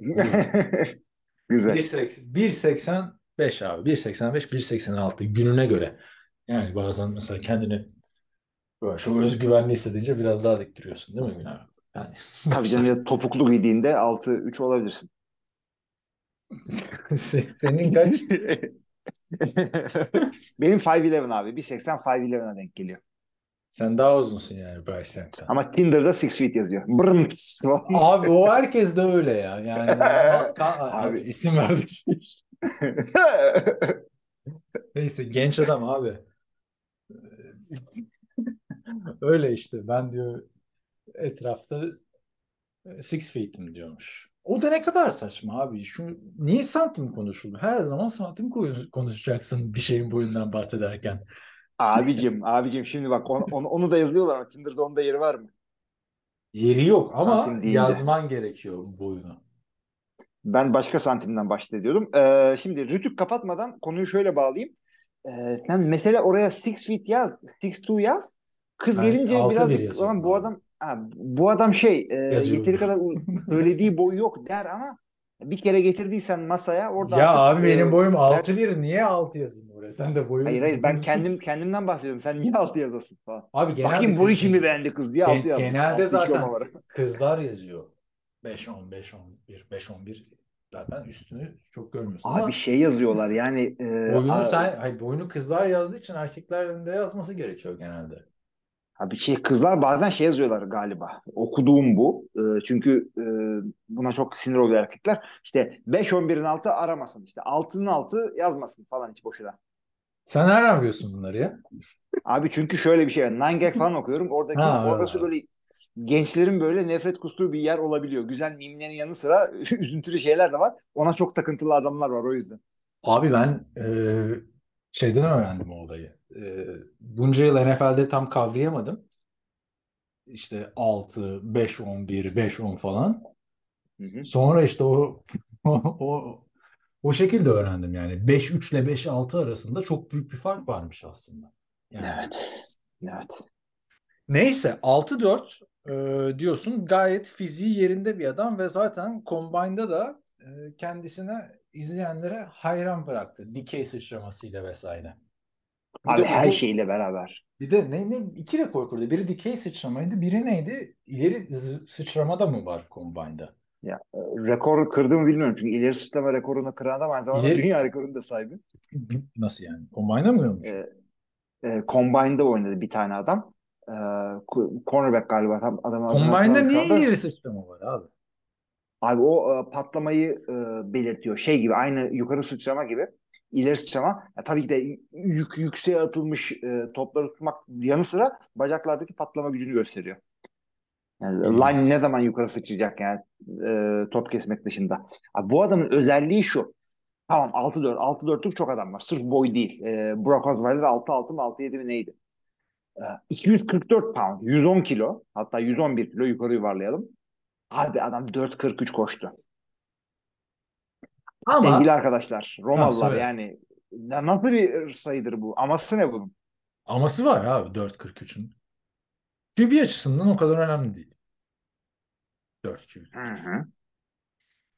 Güzel.
1.85 abi. 1.85 1.86 gününe göre. Yani bazen mesela kendini böyle çok özgüvenli hissedince biraz daha diktiriyorsun değil mi Gün abi? Yani
Tabii canım ya topuklu giydiğinde 6 3 olabilirsin.
senin kaç?
Benim 5'11 abi. 1.80 5'11'a denk geliyor.
Sen daha uzunsun yani Bryce Young'dan.
Ama Tinder'da 6 feet yazıyor. Brrmt.
Abi o herkes de öyle ya. Yani
abi,
isim verdik. Neyse genç adam abi. Öyle işte ben diyor etrafta e, six feet'im diyormuş. O da ne kadar saçma abi. Şu, niye santim konuşuldu? Her zaman santim konuş- konuşacaksın bir şeyin boyundan bahsederken.
Abicim, abicim şimdi bak onu, onu, onu da yazıyorlar ama Tinder'da onun da yeri var mı?
Yeri yok ama
Santim deyince.
yazman gerekiyor boyunu.
Ben başka santimden bahsediyordum. Ee, şimdi Rütük kapatmadan konuyu şöyle bağlayayım. Ee, sen mesela oraya six feet yaz, six two yaz. Kız
Ben
gelince birazcık "Ulan bu
abi."
adam ha, bu adam şey e,
Yazıyorum.
yeteri kadar söylediği boyu yok der ama bir kere getirdiysen masaya orada
Ya
artık,
abi benim boyum
ders-
6'bir niye 6 yazayım oraya? Sen de boyun
Hayır hayır ben kendim kendimden bahsediyorum. Sen niye altı yazasın falan.
Abi genelde
Bakayım
kız-
için mi beğendi kız diye
Gen-
altı yazdım.
genelde
Altı
zaten kızlar yazıyor. 5 10 5 11 5 11 zaten üstünü çok görmüyorsun ama
Abi şey yazıyorlar yani e,
boyunu sen hayır boyunu kızlar yazdığı için erkeklerin de yazması gerekiyor genelde.
Abi şey kızlar bazen şey yazıyorlar galiba. Okuduğum bu. Ee, çünkü e, buna çok sinir oluyor erkekler. İşte 5-11'in altı aramasın. İşte 6'nın altı yazmasın falan hiç boşuna.
Sen nereden biliyorsun bunları ya?
Abi çünkü şöyle bir şey. Nine Gag falan okuyorum. Oradaki
Ha,
orası böyle gençlerin böyle nefret kustuğu bir yer olabiliyor. Güzel mimlerin yanı sıra üzüntülü şeyler de var. Ona çok takıntılı adamlar var o yüzden.
Abi ben e, şeyden öğrendim o olayı. E, bunca yıl NFL'de tam kavrayamadım. İşte 6, 5, 11, 5, 10 falan.
Hı hı.
Sonra işte o o o şekilde öğrendim yani. 5 3 ile 5 6 arasında çok büyük bir fark varmış aslında. Yani
Evet. Evet.
neyse 6 4 e, diyorsun gayet fiziği yerinde bir adam ve zaten Combine'da da e, kendisine izleyenlere hayran bıraktı. Dikey sıçramasıyla vesaire. Bir
Abi her
uzun-
şeyiyle beraber.
Bir de ne, ne iki rekor kırdı. Biri dikey sıçramaydı. Biri neydi? İleri sıçramada mı var Combine'da?
Rekor kırdığımı bilmiyorum. Çünkü ileri sıçrama rekorunu kıran adam aynı zamanda
İleri-
dünya rekorunu da sahibi.
Nasıl yani? Combine'da mı görmüş?
Ee, e, Combine'da oynadı bir tane adam. Ee, cornerback galiba. Tam adını
Combine'da niye ileri sıçrama var abi?
Abi o e, patlamayı e, belirtiyor. Şey gibi aynı yukarı sıçrama gibi. İleri sıçrama. Ya, tabii ki de yük, yükseğe atılmış e, topları tutmak yanı sıra bacaklardaki patlama gücünü gösteriyor. Yani
Hmm.
line ne zaman yukarı sıçrayacak yani e, top kesmek dışında. Abi bu adamın özelliği şu. Tamam 6-4. 6-4'lük çok adam var. Sırf boy değil. E, Brock Osweiler 6-6 mı 6-7 mi neydi? E, 244 pound. 110 kilo. Hatta 111 kilo yukarı yuvarlayalım. Abi adam 4.43 koştu.
Ama
Sevgili arkadaşlar, Romalılar
söyle.
yani na- nasıl bir sayıdır bu? Aması ne bunun?
aması var abi 4.43'ün. QB açısından o kadar önemli değil. 4
Hı hı.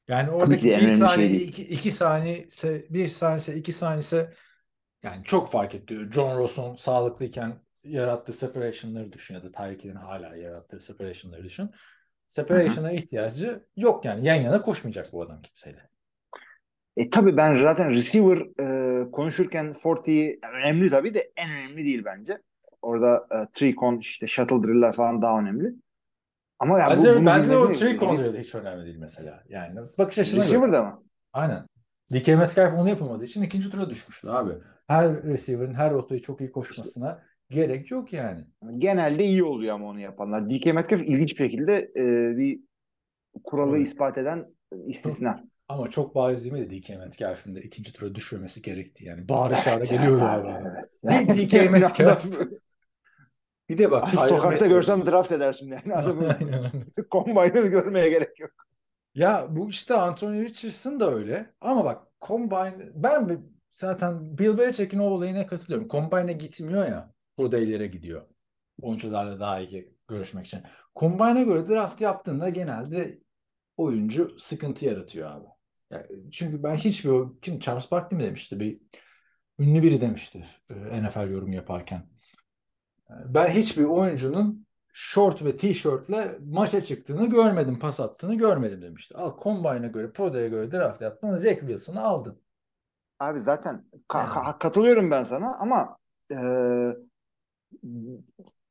Yani oradaki bir
şey
saniye,
değil.
iki, iki saniye ise, bir saniye ise, iki saniye ise yani çok fark ediyor. John Ross'un sağlıklıyken yarattığı separation'ları düşün ya da Tyreek hala yarattığı separation'ları düşün. Separation'a ihtiyacı yok yani. Yan yana koşmayacak bu adam kimseyle.
E tabii ben zaten receiver e, konuşurken 40'yi önemli tabii de en önemli değil bence. Orada e, three con işte shuttle drill'ler falan daha önemli. Ama ya bu,
Bence,
bunu
bence o oluyor da hiç önemli değil mesela. Yani bakış açısına.
Receiver'da mı?
Aynen. DK Metcalf onu yapamadığı için ikinci tura düşmüştü abi. Her receiver'ın her rotayı çok iyi koşmasına gerek yok yani.
Genelde iyi oluyor ama onu yapanlar. DK Metcalf ilginç bir şekilde e, bir kuralı
Evet.
ispat eden istisna.
Ama çok bariz değil mi DK Metcalf'in de ikinci tura düşmemesi gerekti yani. Bağıra çağıra
Evet,
geliyordu
evet
abi.
abi, evet.
Bir DK Metcalf. Bir de bak. Tyron
sokakta
Matthew.
görsem draft edersin yani adamı. Combine'ı görmeye gerek yok.
Ya bu işte Anthony Richardson da öyle. Ama bak Combine ben zaten Bill Belichick'in o olayına katılıyorum. Combine'e gitmiyor ya. Pro Day'lere gidiyor. Oyuncularla daha iyi görüşmek için. Combine'a göre draft yaptığında genelde oyuncu sıkıntı yaratıyor abi. Yani çünkü ben hiçbir kim Charles Barkley mi demişti bir ünlü biri demişti e, NFL yorum yaparken. Ben hiçbir oyuncunun short ve t-shirtle maça çıktığını görmedim, pas attığını görmedim demişti. Al Combine'a göre, Pro Day'e göre draft yaptın, Zach Wilson'ı aldın.
Abi zaten ka-
Yani.
ka- katılıyorum ben sana ama e,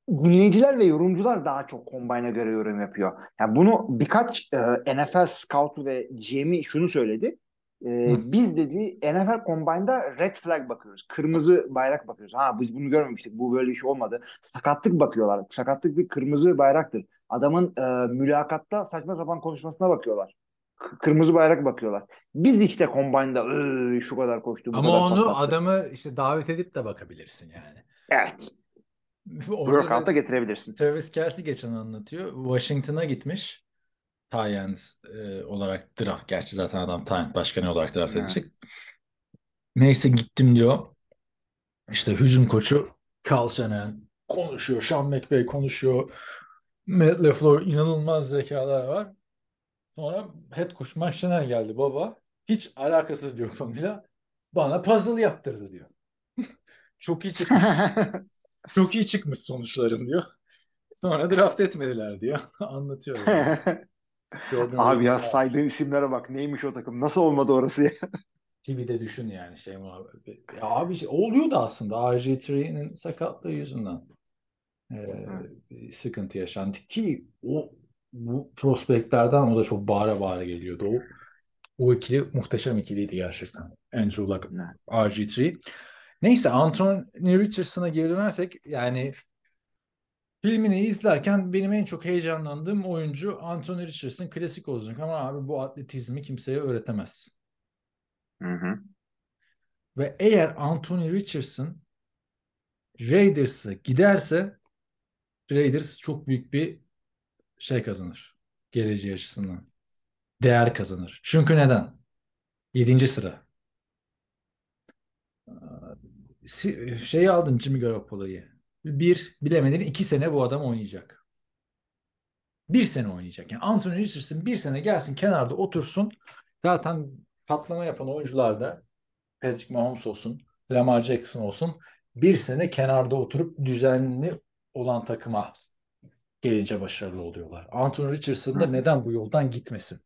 dinleyiciler ve yorumcular daha çok Combine'a göre yorum yapıyor. Yani bunu birkaç e, NFL scout'u ve GM'i şunu söyledi. Ee,
Hı.
biz dedi NFL Combine'da red flag bakıyoruz. Kırmızı bayrak bakıyoruz. Ha biz bunu görmemiştik. Bu böyle bir şey olmadı. Sakatlık bakıyorlar. Sakatlık bir kırmızı bayraktır. Adamın e, mülakatta saçma sapan konuşmasına bakıyorlar. K- kırmızı bayrak bakıyorlar. Biz işte Combine'da "Iı, şu kadar koştu, bu
Ama
kadar
onu
attı."
adamı işte davet edip de bakabilirsin yani.
Evet. Workout'a getirebilirsin.
Travis Kelce geçen anlatıyor. Washington'a gitmiş. Tyens e, olarak draft. Gerçi zaten adam Tyent başkanı olarak draft edecek. Neyse gittim diyor. İşte hücum koçu Carl Shanahan konuşuyor. Sean McVay konuşuyor. Matt LaFleur inanılmaz zekalar var. Sonra head coach Mike geldi baba. Hiç alakasız diyor konuyla. Bana puzzle yaptırdı diyor. Çok iyi çıkmış. Çok iyi çıkmış sonuçlarım diyor. Sonra draft etmediler diyor. Anlatıyor. yani.
Abi ya saydığın isimlere bak. Neymiş o takım? Nasıl olmadı orası ya?
TV'de düşün yani şey muhabbeti. Ya abi şey, oluyordu aslında RG3'nin sakatlığı yüzünden. Ee, sıkıntı yaşandı ki o bu prospektlerden o da çok bağıra bağıra geliyordu. O, o ikili muhteşem ikiliydi gerçekten. Andrew Luck, RG3. Neyse Anthony Richardson'a geri dönersek yani filmini izlerken benim en çok heyecanlandığım oyuncu Anthony Richardson klasik olacak ama abi bu atletizmi kimseye öğretemezsin.
Hı hı.
Ve eğer Anthony Richardson Raiders'a giderse Raiders çok büyük bir şey kazanır. Geleceği açısından. Değer kazanır. Çünkü neden? Yedinci sıra. Şeyi aldın Jimmy Garoppolo'yu. Bir, bilemedin iki sene bu adam oynayacak. Bir sene oynayacak. Yani Anthony Richardson bir sene gelsin kenarda otursun. Zaten patlama yapan oyuncular da Patrick Mahomes olsun, Lamar Jackson olsun bir sene kenarda oturup düzenli olan takıma gelince başarılı oluyorlar. Anthony Richardson da neden bu yoldan gitmesin?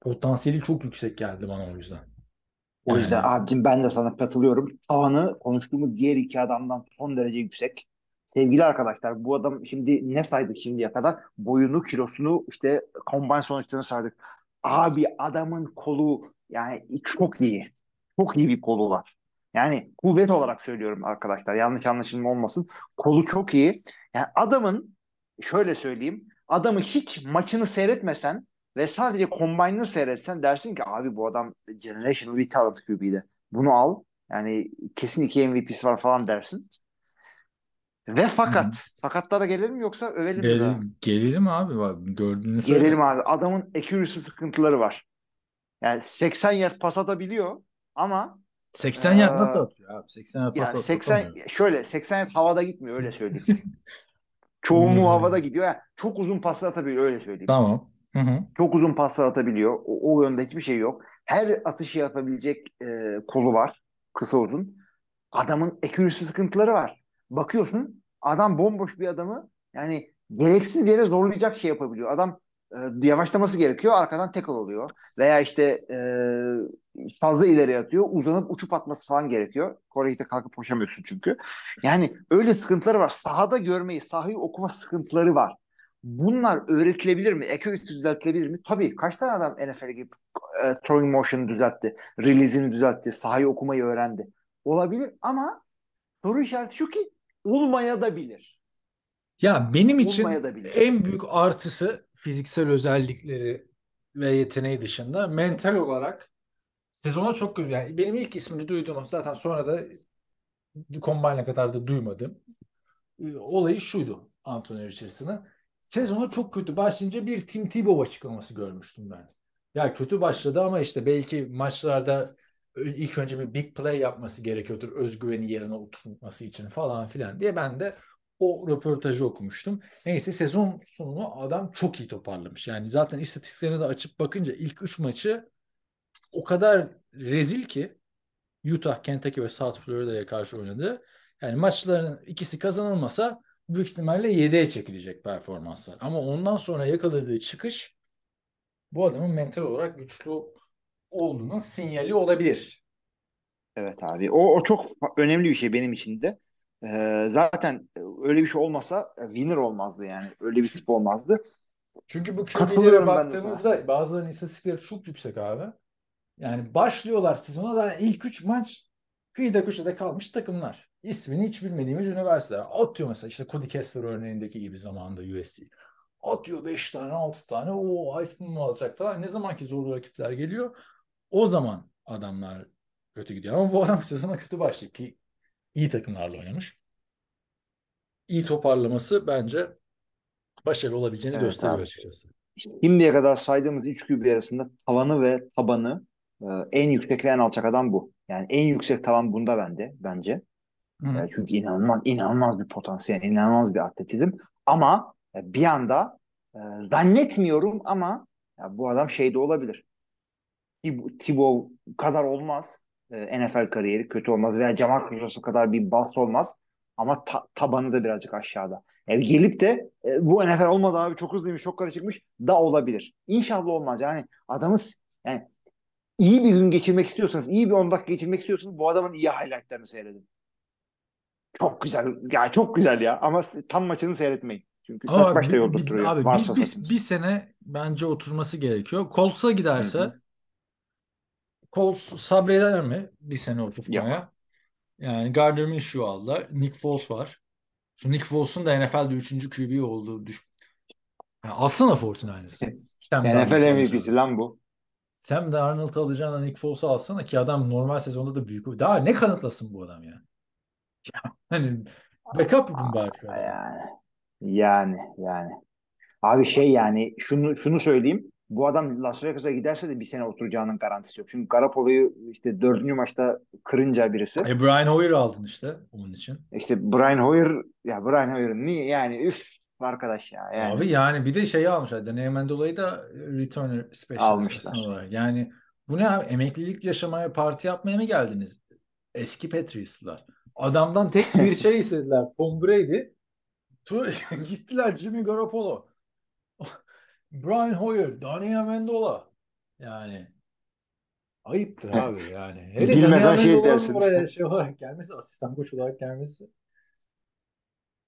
Potansiyeli çok yüksek geldi bana o yüzden.
O yüzden
Yani
abicim ben de sana katılıyorum. Tavanı konuştuğumuz diğer iki adamdan son derece yüksek. Sevgili arkadaşlar bu adam şimdi ne saydık şimdiye kadar? Boyunu, kilosunu işte combine sonuçlarını saydık. Abi adamın kolu yani çok iyi. Çok iyi bir kolu var. Yani kuvvet olarak söylüyorum arkadaşlar. Yanlış anlaşılma olmasın. Kolu çok iyi. Yani adamın şöyle söyleyeyim. Adamı hiç maçını seyretmesen ve sadece combine'ını seyretsen dersin ki abi bu adam generational bir talent QB'de. Bunu al. Yani kesin iki MVP'si var falan dersin. Ve fakat fakatlara gelelim yoksa övelim mi daha?
Gel- gelelim abi bak gördüğünü söyle.
Gelelim abi. Adamın accuracy sıkıntıları var. Yani 80 yard pas atabiliyor ama
80 yard nasıl atıyor abi? 80 yard
ya
pas at-
80
atamıyor.
şöyle 80 yard havada gitmiyor öyle söyleyeyim. Çoğunluğu havada gidiyor. Yani çok uzun paslar atabiliyor öyle söyleyeyim.
Tamam. Hı hı.
Çok uzun paslar atabiliyor. O, o yönde hiçbir şey yok. Her atışı yapabilecek e, kolu var. Kısa uzun. Adamın accuracy sıkıntıları var. Bakıyorsun adam bomboş bir adamı yani gereksiz yere zorlayacak şey yapabiliyor. Adam e, yavaşlaması gerekiyor. Arkadan tackle oluyor. Veya işte e, fazla ileri atıyor. Uzanıp uçup atması falan gerekiyor. Kore'de kalkıp koşamıyorsun çünkü. Yani öyle sıkıntıları var. Sahada görmeyi, sahayı okuma sıkıntıları var. Bunlar öğretilebilir mi? Accuracy düzeltilebilir mi? Tabii. Kaç tane adam NFL'e girip e, throwing motion'ı düzeltti. Release'ini düzeltti. Sahayı okumayı öğrendi. Olabilir ama soru işareti şu ki olmaya da bilir.
Ya benim için en büyük artısı fiziksel özellikleri ve yeteneği dışında mental olarak sezona çok kötü. Yani benim ilk ismini duyduğum zaten sonra da Combine'a kadar da duymadım. Ee, Olayı şuydu Anthony Richardson'ın. Sezona çok kötü başlayınca bir Tim Tebow açıklaması görmüştüm ben. Ya kötü başladı ama işte belki maçlarda ilk önce bir big play yapması gerekiyordur özgüveni yerine oturtması için falan filan diye ben de o röportajı okumuştum. Neyse sezon sonunu adam çok iyi toparlamış. Yani zaten istatistiklerine de açıp bakınca ilk 3 maçı o kadar rezil ki Utah, Kentucky ve South Florida'ya karşı oynadı. Yani maçların ikisi kazanılmasa büyük ihtimalle 7'ye çekilecek performanslar. Ama ondan sonra yakaladığı çıkış bu adamın mental olarak güçlü olduğunun sinyali olabilir.
Evet abi. O, o çok önemli bir şey benim için de. Ee, zaten öyle bir şey olmasa winner olmazdı yani. Öyle bir tip olmazdı.
Çünkü bu QB'lere baktığımızda bazılarının istatistikleri çok yüksek abi. Yani başlıyorlar sezona zaten ilk 3 maç kıyıda köşede kalmış takımlar. İsmini hiç bilmediğimiz üniversiteler. Atıyor mesela işte Cody Kessler örneğindeki gibi zamanında USC. Atıyor 5 tane 6 tane o Heisman mı alacak falan. Ne zamanki zorlu rakipler geliyor o zaman adamlar kötü gidiyor. Ama bu adam sezona kötü başlayıp ki iyi takımlarla oynamış. İyi toparlaması bence başarılı olabileceğini
Evet
gösteriyor
abi.
açıkçası.
Şimdiye kadar saydığımız 3 QB arasında tavanı ve tabanı e, en yüksek ve en alçak adam bu. Yani en yüksek tavan bunda bende bence.
Hı.
E, çünkü inanılmaz inanılmaz bir potansiyel, inanılmaz bir atletizm. Ama e, bir anda e, zannetmiyorum ama ya bu adam şeyde olabilir. Tib- Tebow kadar olmaz. E, NFL kariyeri kötü olmaz veya Jamal Charles'ı kadar bir bast olmaz. Ama ta- tabanı da birazcık aşağıda. Yani gelip de e, bu NFL olmadı abi çok hızlıymış, çok karışıkmış da olabilir. İnşallah olmaz. Yani adamız yani iyi bir gün geçirmek istiyorsanız, iyi bir 10 dakika geçirmek istiyorsanız bu adamın iyi highlightlarını seyredin. Çok güzel. Ya çok güzel ya. Ama tam maçını seyretmeyin. Çünkü
Ama
saç başta yoldurtuyor.
abi
varsa
bir, bir, bir sene bence oturması gerekiyor. Colts'a giderse
Hı hı.
Colts sabreder mi bir sene oturtmaya? Yani Gardner Minshew aldılar. Nick Foles var. Şu Nick Foles'un da NFL'de 3. QB olduğu düş. Yani alsana 49ers'ı. Sam
NFL MVP'si lan bu.
Sam Darnold alacağına Nick Foles'u alsana ki adam normal sezonda da büyük. Daha ne kanıtlasın bu adam ya? Hani backup yapın bari şu an.
Yani yani yani. Abi şey yani şunu şunu söyleyeyim. Bu adam Las Vegas'a giderse de bir sene oturacağının garantisi yok. Çünkü Garoppolo'yu işte dördüncü maçta kırınca birisi.
E Brian Hoyer aldın işte onun için.
İşte Brian Hoyer ya Brian Hoyer'ın niye yani üf arkadaş ya yani.
Abi yani bir de şeyi almışlar. Danny Amendola'yı da returner special
Almışlar.
olarak. Yani bu ne abi? Emeklilik yaşamaya, parti yapmaya mı geldiniz? Eski Patriots'lar. Adamdan tek bir şey istediler. Tom Brady. Gittiler Jimmy Garoppolo. Brian Hoyer, Danny Amendola. Yani ayıptır abi yani. Hele
Bilmezsen
Danny
şey dersin.
buraya şey olarak gelmesi, asistan koç olarak gelmesi.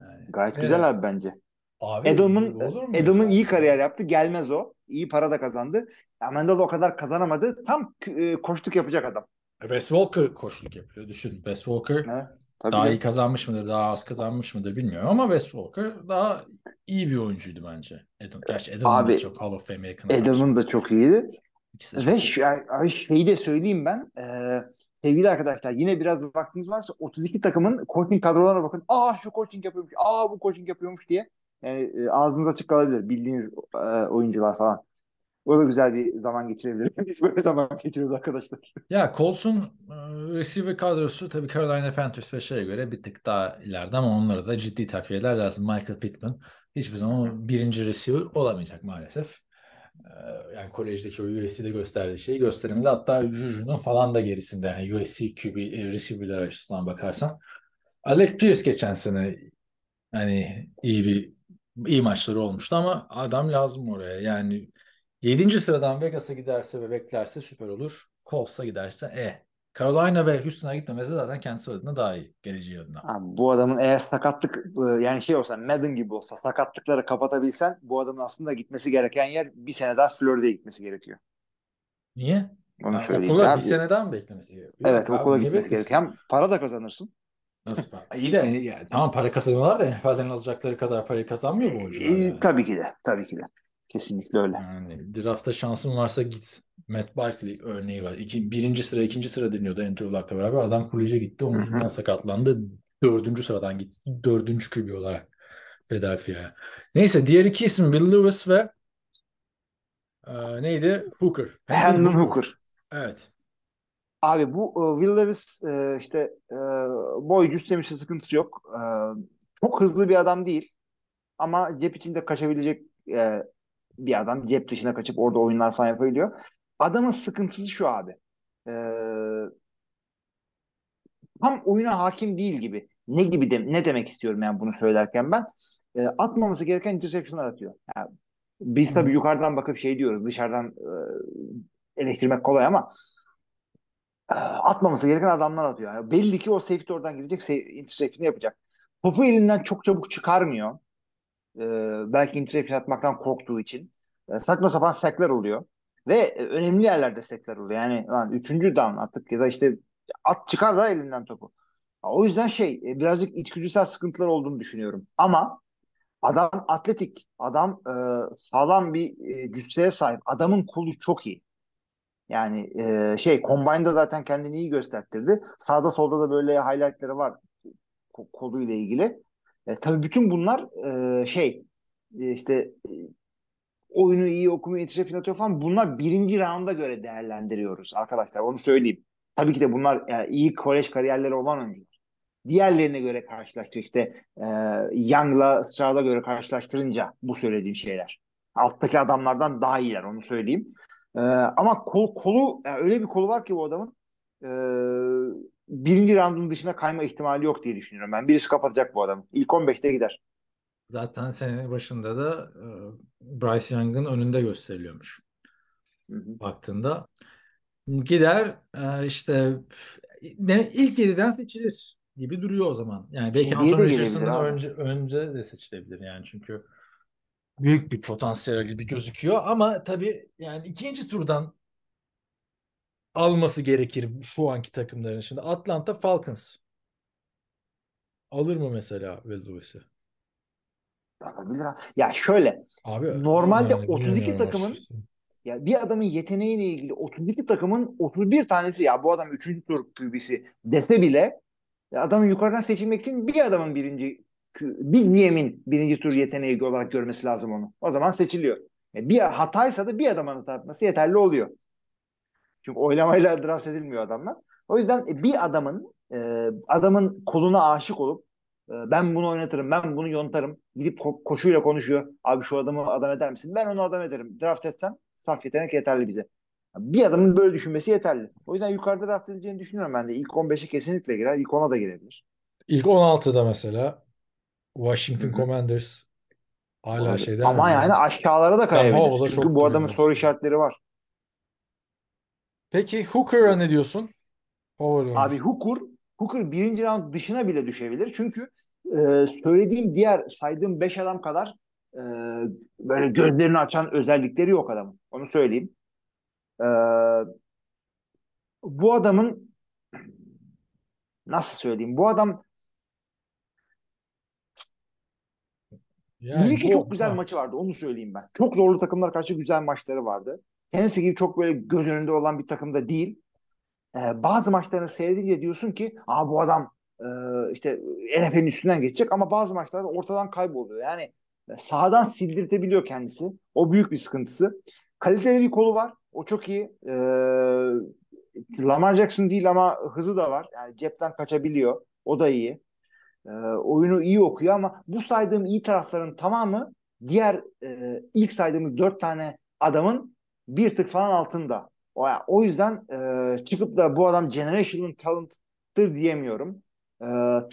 Yani,
Gayet
evet.
güzel abi bence.
Abi
Edelman Edelman iyi kariyer yaptı. Gelmez o. İyi para da kazandı. Amendola o kadar kazanamadı. Tam e, koçluk yapacak adam.
Wes Walker koçluk yapıyor. Düşün. Wes Walker?
Tabii
daha
de.
iyi kazanmış mıdır, daha az kazanmış mıdır bilmiyorum ama Wes Walker daha iyi bir oyuncuydu bence. Adam, gerçi Edelman da
Abi,
çok Hall of Fame'e yakın.
Edelman da çok iyiydi.
İkisi de çok
Ve
iyi.
şu, ay, şeyi de söyleyeyim ben. Ee, sevgili arkadaşlar yine biraz vaktiniz varsa 32 takımın coaching kadrolarına bakın. Aa şu coaching yapıyormuş. Aa bu coaching yapıyormuş diye. Yani e, ağzınız açık kalabilir. Bildiğiniz e, oyuncular falan. O da güzel bir zaman geçirebilir. Biz böyle zaman geçiriyoruz arkadaşlar.
Ya Colts'un e, receiver kadrosu tabii Carolina Panthers ve şeye göre bir tık daha ileride ama onlara da ciddi takviyeler lazım. Michael Pittman hiçbir zaman birinci receiver olamayacak maalesef. E, Yani kolejdeki o USC'de gösterdiği şeyi gösteremedi. Hatta Juju'nun falan da gerisinde yani USC QB e, receiver'lar açısından bakarsan. Alec Pierce geçen sene hani iyi bir iyi maçları olmuştu ama adam lazım oraya. Yani 7. sıradan Vegas'a giderse ve beklerse süper olur. Colts'a giderse e. Carolina ve Houston'a gitmemesi zaten kendisi adına daha iyi. Geleceği adına.
Abi, bu adamın eğer sakatlık e, yani şey olsa Madden gibi olsa sakatlıkları kapatabilsen bu adamın aslında gitmesi gereken yer bir sene daha Florida'ya gitmesi gerekiyor.
Niye?
Onu söyleyeyim.
okula
Ya,
bir seneden mi beklemesi gerekiyor?
evet
abi,
okula gitmesi gerekiyor. Hem para da kazanırsın.
Nasıl para? İyi de yani, tamam para kazanıyorlar da NFL'den alacakları kadar parayı kazanmıyor bu oyuncular
E,
yani.
tabii ki de. Tabii ki de. Kesinlikle öyle.
Yani draftta şansın varsa git. Matt Barkley örneği var. İki, birinci sıra, ikinci sıra deniyordu Andrew Luck'la beraber. Adam koleje gitti. Omuzundan sakatlandı. Dördüncü sıradan gitti. Dördüncü QB olarak Philadelphia'ya. Neyse diğer iki isim Will Lewis ve e, neydi? Hooker.
Hendon Hooker.
Evet.
Abi bu e, Will Levis e, işte e, boy cüssemişte sıkıntısı yok. E, çok hızlı bir adam değil. Ama cep içinde kaçabilecek e, bir adam. Cep dışına kaçıp orada oyunlar falan yapabiliyor. Adamın sıkıntısı şu abi. E, tam oyuna hakim değil gibi. Ne gibi de, ne demek istiyorum yani bunu söylerken ben? E, atmaması gereken interception'lar atıyor. Yani biz tabii yukarıdan bakıp şey diyoruz. Dışarıdan e, eleştirmek kolay ama atmaması gereken adamlar atıyor. Yani belli ki o safety oradan gidecek interception'ı yapacak. Topu elinden çok çabuk çıkarmıyor. E, belki interception atmaktan korktuğu için. E, saçma sapan sackler oluyor. Ve e, önemli yerlerde sekler oluyor. Yani lan üçüncü down artık ya da işte at çıkar da elinden topu. O yüzden şey e, birazcık içgüdüsel sıkıntılar olduğunu düşünüyorum. Ama adam atletik, adam e, sağlam bir e, cüsseye sahip. Adamın kolu çok iyi. Yani e, şey Combine'da zaten kendini iyi göstertirdi. Sağda solda da böyle highlightları var ko- koluyla ilgili. E, tabii bütün bunlar e, şey e, işte e, oyunu iyi okumuyor, yetişe planlatıyor falan. Bunlar birinci rounda göre değerlendiriyoruz arkadaşlar. Onu söyleyeyim. Tabii ki de bunlar yani iyi kolej kariyerleri olan oyuncular. Diğerlerine göre karşılaştır işte e, Young'la Stroud'a göre karşılaştırınca bu söylediğim şeyler. Alttaki adamlardan daha iyiler onu söyleyeyim. E, ama kol, kolu yani öyle bir kolu var ki bu adamın e, birinci roundun dışına kayma ihtimali yok diye düşünüyorum ben. Birisi kapatacak bu adamı. İlk 15'te gider.
Zaten sene başında da e, Bryce Young'ın önünde gösteriliyormuş.
Hı hı.
Baktığında gider e, işte ne, ilk 7'den seçilir gibi duruyor o zaman. Yani belki Anthony Richardson'dan önce önce de seçilebilir yani çünkü büyük bir potansiyel gibi gözüküyor ama tabii yani ikinci turdan alması gerekir şu anki takımların. Şimdi Atlanta Falcons alır mı mesela Will
ha. Ya şöyle
Abi
Normalde
yani
32
bilmiyorum
takımın-
açıkçası.
ya bir adamın yeteneğiyle ilgili 32 takımın 31 tanesi ya bu adam 3. tur QB'si dese bile ya adamın yukarıdan seçilmek için bir adamın birinci bir GM'in birinci tur yeteneği olarak görmesi lazım onu. O zaman seçiliyor. E, bir hataysa da bir adamın hata yapması yeterli oluyor. Çünkü oylamayla draft edilmiyor adamlar. O yüzden e, bir adamın e, adamın koluna aşık olup e, ben bunu oynatırım, ben bunu yontarım. Gidip ko- koşuyla konuşuyor. Abi şu adamı adam eder misin? Ben onu adam ederim. Draft etsem saf yetenek yeterli bize. Bir adamın böyle düşünmesi yeterli. O yüzden yukarıda draft edileceğini düşünüyorum ben de. İlk 15'e kesinlikle girer. İlk 10'a da girebilir.
İlk 16'da mesela Washington
Hı hı.
Commanders hala
Olabilir.
şeyden
Ama yani aşağılara da kayabilir.
Howell'a
Çünkü
çok
bu adamın soru işaretleri var.
Peki Hooker'a ne diyorsun? Favori.
Abi Hooker, Hooker birinci round dışına bile düşebilir. Çünkü e, söylediğim diğer saydığım 5 adam kadar e, böyle gözlerini açan özellikleri yok adamın. Onu söyleyeyim. E, bu adamın nasıl söyleyeyim? Bu adam
Yani
bir iki çok güzel
ha,
maçı vardı. Onu söyleyeyim ben. Çok zorlu takımlar karşı güzel maçları vardı. Tennessee gibi çok böyle göz önünde olan bir takımda değil. Ee, bazı maçlarını seyredince diyorsun ki Aa, bu adam e, işte NFL'in üstünden geçecek ama bazı maçlarda ortadan kayboluyor. Yani e, sahadan sildirtebiliyor kendisi. O büyük bir sıkıntısı. Kaliteli bir kolu var. O çok iyi. Ee, Lamar Jackson değil ama hızı da var. Yani cepten kaçabiliyor. O da iyi. Ee, oyunu iyi okuyor ama bu saydığım iyi tarafların tamamı diğer e, ilk saydığımız dört tane adamın bir tık falan altında. O, o yüzden e, çıkıp da bu adam generational talent'tır diyemiyorum. E,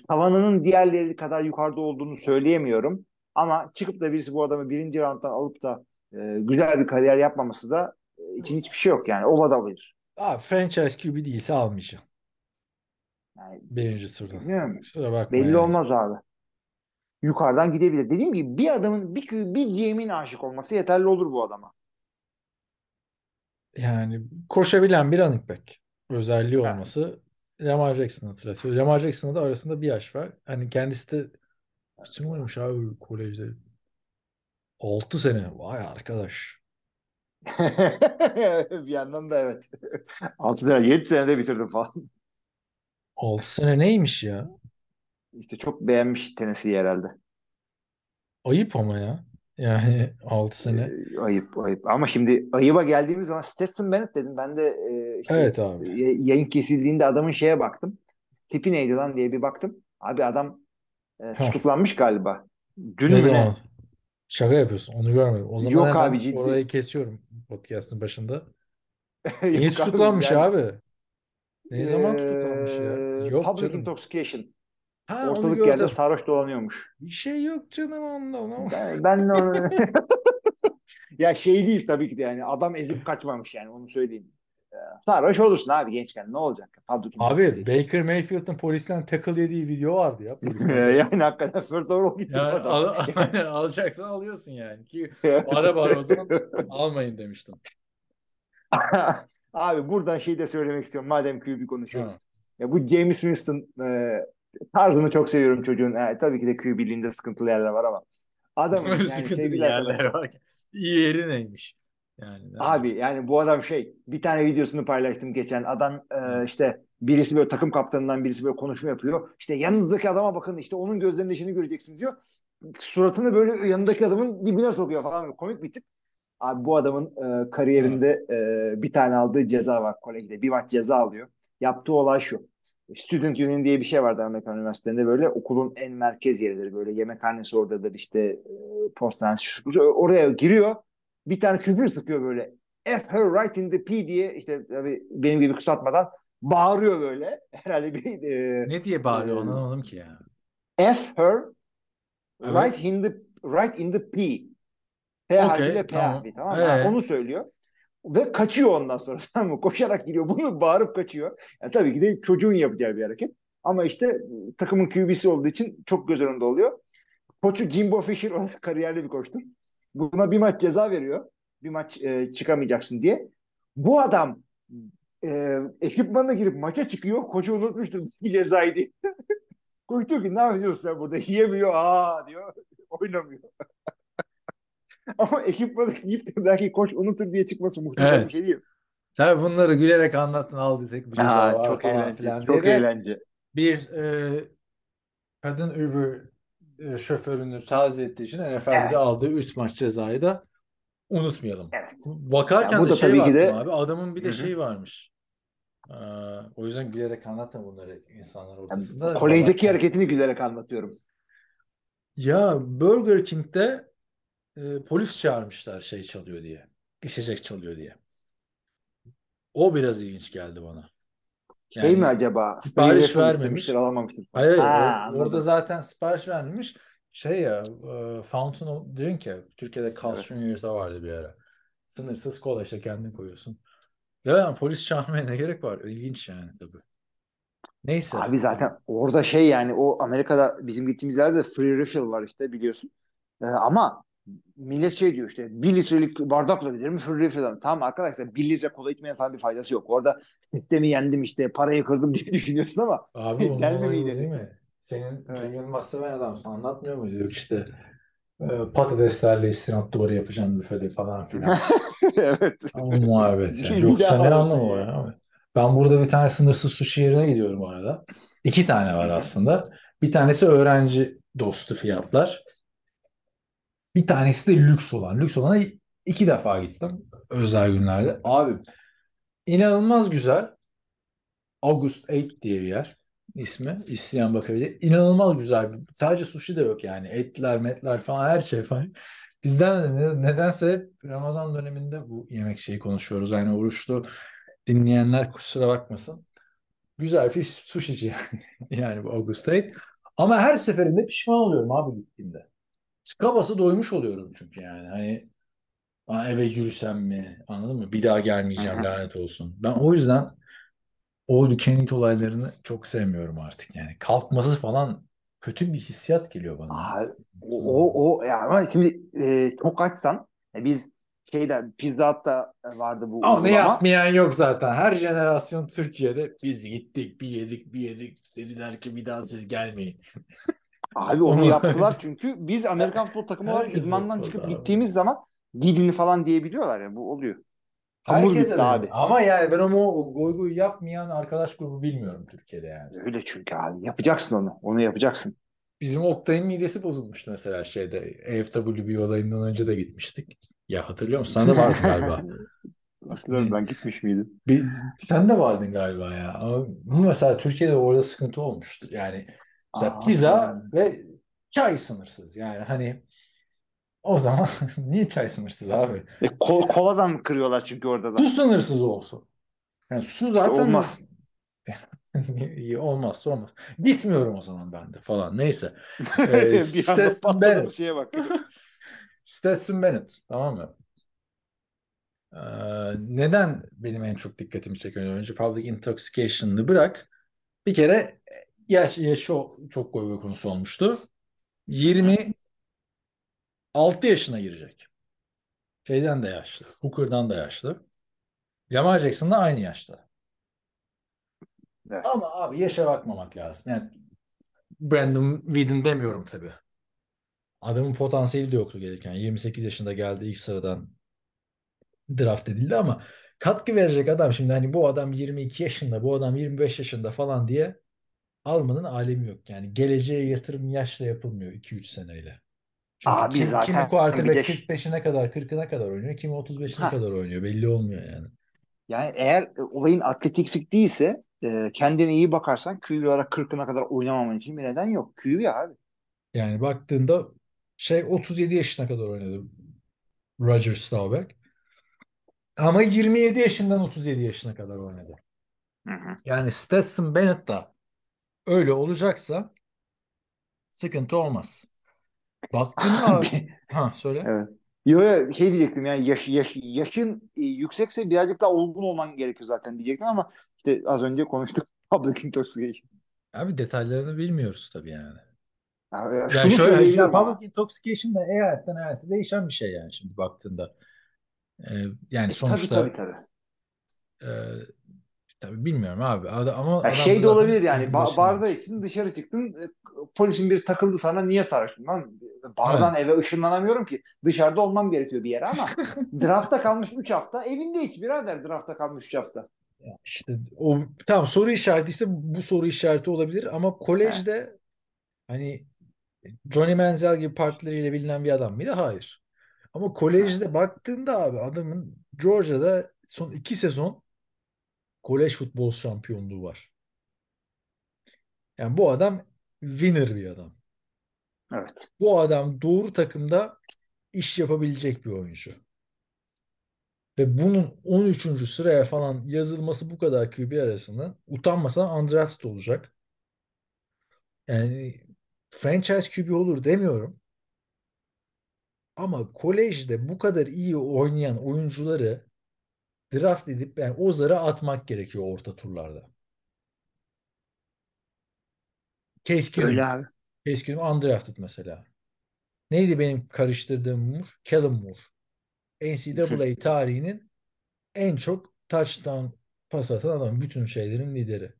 tavanının diğerleri kadar yukarıda olduğunu söyleyemiyorum. Ama çıkıp da birisi bu adamı birinci rounddan alıp da e, güzel bir kariyer yapmaması da e, için hiçbir şey yok yani. O da bilir.
Abi franchise QB değilse almayacağım.
Yani
Birinci turda. Kusura bakma
Belli
yani.
olmaz abi. Yukarıdan gidebilir. Dediğim gibi bir adamın bir, bir GM'in aşık olması yeterli olur bu adama.
Yani koşabilen bir running back özelliği
Evet.
olması Lamar Jackson hatırlatıyor. Lamar Jackson'la da arasında bir yaş var. Hani kendisi de sene oynamış abi kolejde? 6 sene. Vay arkadaş.
bir yandan da evet. 6 sene, 7 senede bitirdim falan.
6 sene neymiş ya?
İşte çok beğenmiş Tennessee'yi herhalde.
Ayıp ama ya. Yani 6 sene.
Ee, ayıp ayıp. Ama şimdi ayıba geldiğimiz zaman Stetson Bennett dedim. Ben de e, işte
Evet abi.
y- yayın kesildiğinde adamın şeye baktım. Tipi neydi lan diye bir baktım. Abi adam e,
Ha.
tutuklanmış galiba. Dün
Ne
mü
zaman? Şaka yapıyorsun. Onu görmedim. O zaman
Yok
hemen
abi, ciddi.
orayı kesiyorum podcast'ın başında.
ne?
Niye
Yok abi,
tutuklanmış
yani,
abi? Ne zaman tutuklanmış ya? Yok
Public
canım.
intoxication.
Ha onu
Ortalık yerde
gördüm.
sarhoş dolanıyormuş.
Bir şey yok canım onda. ona.
Ben, ben de onu... ya şey değil tabii ki de yani adam ezip kaçmamış yani onu söyleyeyim. Sarhoş olursun abi gençken ne olacak? Public
Abi. Baker Mayfield'ın polisten tackle yediği video vardı ya.
yani hakikaten third overall gitti
Yani al, aynen alacaksan alıyorsun yani. Ki bağıra o zaman almayın demiştim.
Abi buradan şey de söylemek istiyorum madem QB konuşuyoruz. Ya bu James Winston e, tarzını çok seviyorum çocuğun. E, tabii ki de QB'liğinde sıkıntılı yerler var ama adamın yani arkadaşlar.
yerler var. İyi yeri neymiş? Yani
Abi yani bu adam şey bir tane videosunu paylaştım geçen adam e, işte birisi böyle takım kaptanından birisi böyle konuşma yapıyor. İşte yanınızdaki adama bakın işte onun gözlerinin içini göreceksiniz diyor. Suratını böyle yanındaki adamın dibine sokuyor falan komik bir tip. Abi bu adamın e, kariyerinde e, bir tane aldığı ceza var kolejde. Bir maç ceza alıyor. Yaptığı olay şu. Student Union diye bir şey vardı Amerikan Üniversitesi'nde böyle okulun en merkez yeridir. Böyle yemekhanesi oradadır işte e, postanesi. Oraya giriyor bir tane küfür sıkıyor böyle. F her right in the P diye işte tabii benim gibi kısaltmadan bağırıyor böyle. Herhalde bir e,
ne diye bağırıyor
Ee,
anlamadım ki ya.
F her
Evet.
right in the right in the P. P
Okey,
harfiyle P
tamam.
harfi tamam mı?
Ee?
Onu söylüyor. Ve kaçıyor ondan sonra tamam mı? Koşarak gidiyor. Bunu bağırıp kaçıyor. Yani tabii ki de çocuğun yapacağı bir hareket. Ama işte takımın QB'si olduğu için çok göz önünde oluyor. Koçu Jimbo Fisher kariyerli bir koçtur. Buna bir maç ceza veriyor. Bir maç e, çıkamayacaksın diye. Bu adam e, ekipmanına girip maça çıkıyor. Koçu unutmuştur cezayı diye. Koç diyor ki ne yapıyorsun sen burada? Yiyemiyor. Aa diyor. Oynamıyor. Ama ekipmanı giyip de belki koç unutur diye çıkması muhtemelen
Evet.
bir şey değil.
Sen bunları gülerek anlattın aldı tek bir ceza
Aa,
var
çok
falan
eğlenceli.
filan
Çok
diye de
eğlenceli.
bir e, kadın Uber e, şoförünü taze ettiği için NFL'de
Evet.
aldığı 3 maç cezayı da unutmayalım.
Evet.
Bakarken
Ya bu
de
da
şey
tabii ki de-
abi adamın bir de
Hı hı.
şey varmış. Ee, o yüzden gülerek anlatma bunları insanlar ortasında.
Kolejdeki
Bana-
hareketini gülerek anlatıyorum.
Ya Burger King'de e, polis çağırmışlar şey çalıyor diye. İçecek çalıyor diye. O biraz ilginç geldi bana.
Şey
Yani-
mi acaba?
sipariş vermemiş.
alamamıştır.
Hayır hayır
Ha,
o- orada zaten sipariş vermemiş. Şey ya e, Fountain of Drink ya Türkiye'de Carl's
Evet.
Junior'da vardı bir ara. Sınırsız kola işte kendin koyuyorsun. Yani polis çağırmaya ne gerek var? İlginç yani tabii. Neyse.
Abi zaten orada şey yani o Amerika'da bizim gittiğimiz yerde free refill var işte biliyorsun. Ee, ama millet şey diyor işte bir litrelik bardakla giderim free refill alırım. Tamam arkadaşlar bir litre kola içmeyen sana bir faydası yok. Orada sistemi yendim işte parayı kırdım diye düşünüyorsun ama
Abi onun olayı değil mi? Senin
Evet.
Cem Yılmaz seven adamsın. Anlatmıyor muydu? Yok işte e, patateslerle istinat duvarı yapacağım büfede falan filan.
evet.
O muhabbet yani. Yoksa ne anlamı var abi? Ben burada bir tane sınırsız sushi yerine gidiyorum bu arada. İki tane var aslında. Bir tanesi öğrenci dostu fiyatlar. Bir tanesi de lüks olan. Lüks olana iki defa gittim özel günlerde. Abi inanılmaz güzel. August 8 diye bir yer ismi. İsteyen bakabilir. İnanılmaz güzel. Sadece sushi de yok yani. Etler, metler falan her şey falan. Bizden de ne- nedense hep Ramazan döneminde bu yemek şeyi konuşuyoruz. Yani oruçlu dinleyenler kusura bakmasın. Güzel bir sushici yani. Yani bu August 8. Ama her seferinde pişman oluyorum abi gittiğimde. Basa doymuş oluyorum çünkü yani. Hani "Aa, eve yürüsem mi? Anladın mı? Bir daha gelmeyeceğim
hı.
lanet olsun. Ben o yüzden o Lükenit olaylarını çok sevmiyorum artık yani. Kalkması falan kötü bir hissiyat geliyor bana.
Aa, o, o, o ya ama şimdi e, çok açsan e, biz şeyde Pizza Hut'ta vardı bu
Ama ne yapmayan yok zaten. Her jenerasyon Türkiye'de biz gittik, bir yedik, bir yedik. Dediler ki bir daha siz gelmeyin.
Abi onu yaptılar çünkü biz Amerikan futbol takımı olarak
Herkes
idmandan çıkıp
abi.
gittiğimiz zaman gidin falan diyebiliyorlar ya bu oluyor. Hamur
Herkese
bitti abi.
Ama yani ben o goy goy yapmayan arkadaş grubu bilmiyorum Türkiye'de yani.
Öyle çünkü abi yapacaksın onu. Onu yapacaksın.
Bizim Oktay'ın midesi bozulmuştu mesela şeyde. EFWB olayından önce de gitmiştik. Ya hatırlıyor musun? Sen de vardın galiba.
Hatırlıyorum ben gitmiş miydim?
Bir, sen de vardın galiba ya. Ama mesela Türkiye'de orada sıkıntı olmuştu. Yani mesela
Aa.
pizza ve çay sınırsız. Yani hani o zaman niye çay sınırsız abi?
E, kol, koladan mı kırıyorlar çünkü orada da?
Su sınırsız olsun. Yani su zaten
olmaz.
İyi olmazsa olmaz. Gitmiyorum o zaman ben de falan. Neyse. Ee, Stetson Bennett.
şeye bak.
Stetson Bennett. Tamam mı? Ee, neden benim en çok dikkatimi çeken oyuncu Public Intoxication'ı bırak. Bir kere yaş, yaşı o- çok goy goy konusu olmuştu. 26 yaşına girecek. Şeyden de yaşlı. Hooker'dan da yaşlı. Lamar Jackson da aynı yaşta.
Evet.
Ama abi yaşa bakmamak lazım. Yani Brandon Whedon demiyorum tabii. Adamın potansiyeli de yoktu gelirken. 28 yaşında geldi ilk sıradan draft edildi ama katkı verecek adam şimdi hani bu adam 22 yaşında, bu adam 25 yaşında falan diye almanın alemi yok. Yani geleceğe yatırım yaşla yapılmıyor 2-3 seneyle. Çünkü
Abi
kim,
zaten
kimi
bir de-
45'ine kadar 40'ına kadar oynuyor. Kimi 35'ine
Ha.
kadar oynuyor. Belli olmuyor yani.
Yani eğer e, olayın atletiklik değilse e, kendine iyi bakarsan QB olarak 40'ına kadar oynamaman için bir neden yok. QB abi.
Yani baktığında şey 37 yaşına kadar oynadı Roger Staubach. Ama 27 yaşından 37 yaşına kadar oynadı.
Hı hı.
Yani Stetson Bennett da öyle olacaksa sıkıntı olmaz. Baktığında abi... ha söyle.
Evet. Yo, yo, şey diyecektim yani yaş, yaş, yaşın e, yüksekse birazcık daha olgun olman gerekiyor zaten diyecektim ama işte az önce konuştuk public intoxication.
Abi detaylarını bilmiyoruz tabii yani.
Abi,
Yani
şunu
şöyle ya
söyleyebilirim ama.
public intoxication da eyaletten eyalete değişen bir şey yani şimdi baktığında. Ee, yani
E,
sonuçta
tabii tabii tabii.
e, tabii bilmiyorum abi. Ad- Ama
Ya
adam
şey de
zaten
olabilir yani
işin
ba-
başında.
bardaysın dışarı çıktın e, polisin bir takıldı sana niye sarhoştun lan? Bardan eve ışınlanamıyorum ki. Dışarıda olmam gerekiyor bir yere ama draftta kalmış 3 hafta evinde hiç birader draftta kalmış 3 hafta.
İşte o tamam soru işareti ise bu soru işareti olabilir ama kolejde hani Johnny Manziel gibi partileriyle bilinen bir adam mıydı? Hayır. Ama kolejde baktığında abi adamın Georgia'da son iki sezon kolej futbol şampiyonluğu var. Yani bu adam winner bir adam.
Evet.
Bu adam doğru takımda iş yapabilecek bir oyuncu. Ve bunun 13. sıraya falan yazılması bu kadar QB arasında utanmasan undrafted olacak. Yani franchise QB olur demiyorum. Ama kolejde bu kadar iyi oynayan oyuncuları draft edip yani o zara atmak gerekiyor orta turlarda. Keenum.
Öyle abi.
Keenum undrafted mesela. Neydi benim karıştırdığım Moore? Kellen Moore. NCAA tarihinin en çok touchdown pas atan adam. Bütün şeylerin lideri.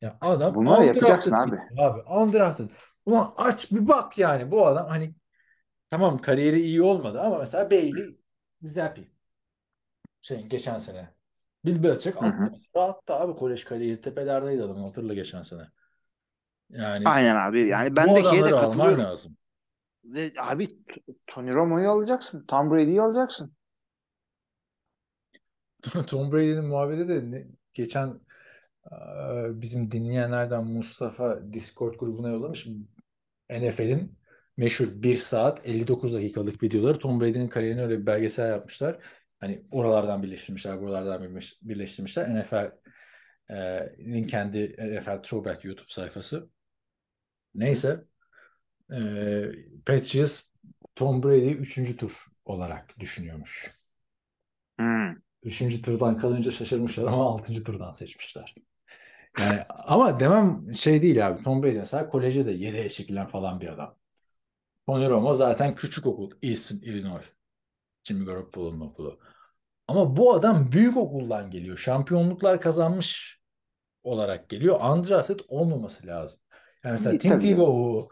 Ya adam
Bunları yapacaksın abi.
abi. Undrafted. Ulan aç bir bak yani bu adam hani tamam kariyeri iyi olmadı ama mesela Bailey Zappi şeyin geçen sene. Bill Belichick attı. Attı abi kolej kariyeri tepelerdeydi adamın hatırla geçen sene. Yani
Aynen abi. Yani ben de şeye de katılıyorum.
lazım.
Ve abi Tony Romo'yu alacaksın. Tom Brady'yi alacaksın.
Tom Brady'nin muhabbeti de ne- geçen bizim dinleyenlerden Mustafa Discord grubuna yollamış. NFL'in meşhur 1 saat 59 dakikalık videoları Tom Brady'nin kariyerini öyle bir belgesel yapmışlar. Hani oralardan birleştirmişler, buralardan birleş- birleştirmişler. NFL'in kendi NFL Throwback YouTube sayfası. Neyse. E, Patriots Tom Brady'yi 3. tur olarak düşünüyormuş.
Hmm.
Üçüncü turdan kalınca şaşırmışlar ama altıncı turdan seçmişler. Yani ama demem şey değil abi. Tom Brady mesela koleje de 7'ye çekilen falan bir adam. Tony Romo zaten küçük okul. Eastern Illinois. Jimmy Garoppolo'nun okulu. Ama bu adam büyük okuldan geliyor. Şampiyonluklar kazanmış olarak geliyor. Undrafted olmaması lazım. Yani mesela
İyi,
Tim. Tebow'u,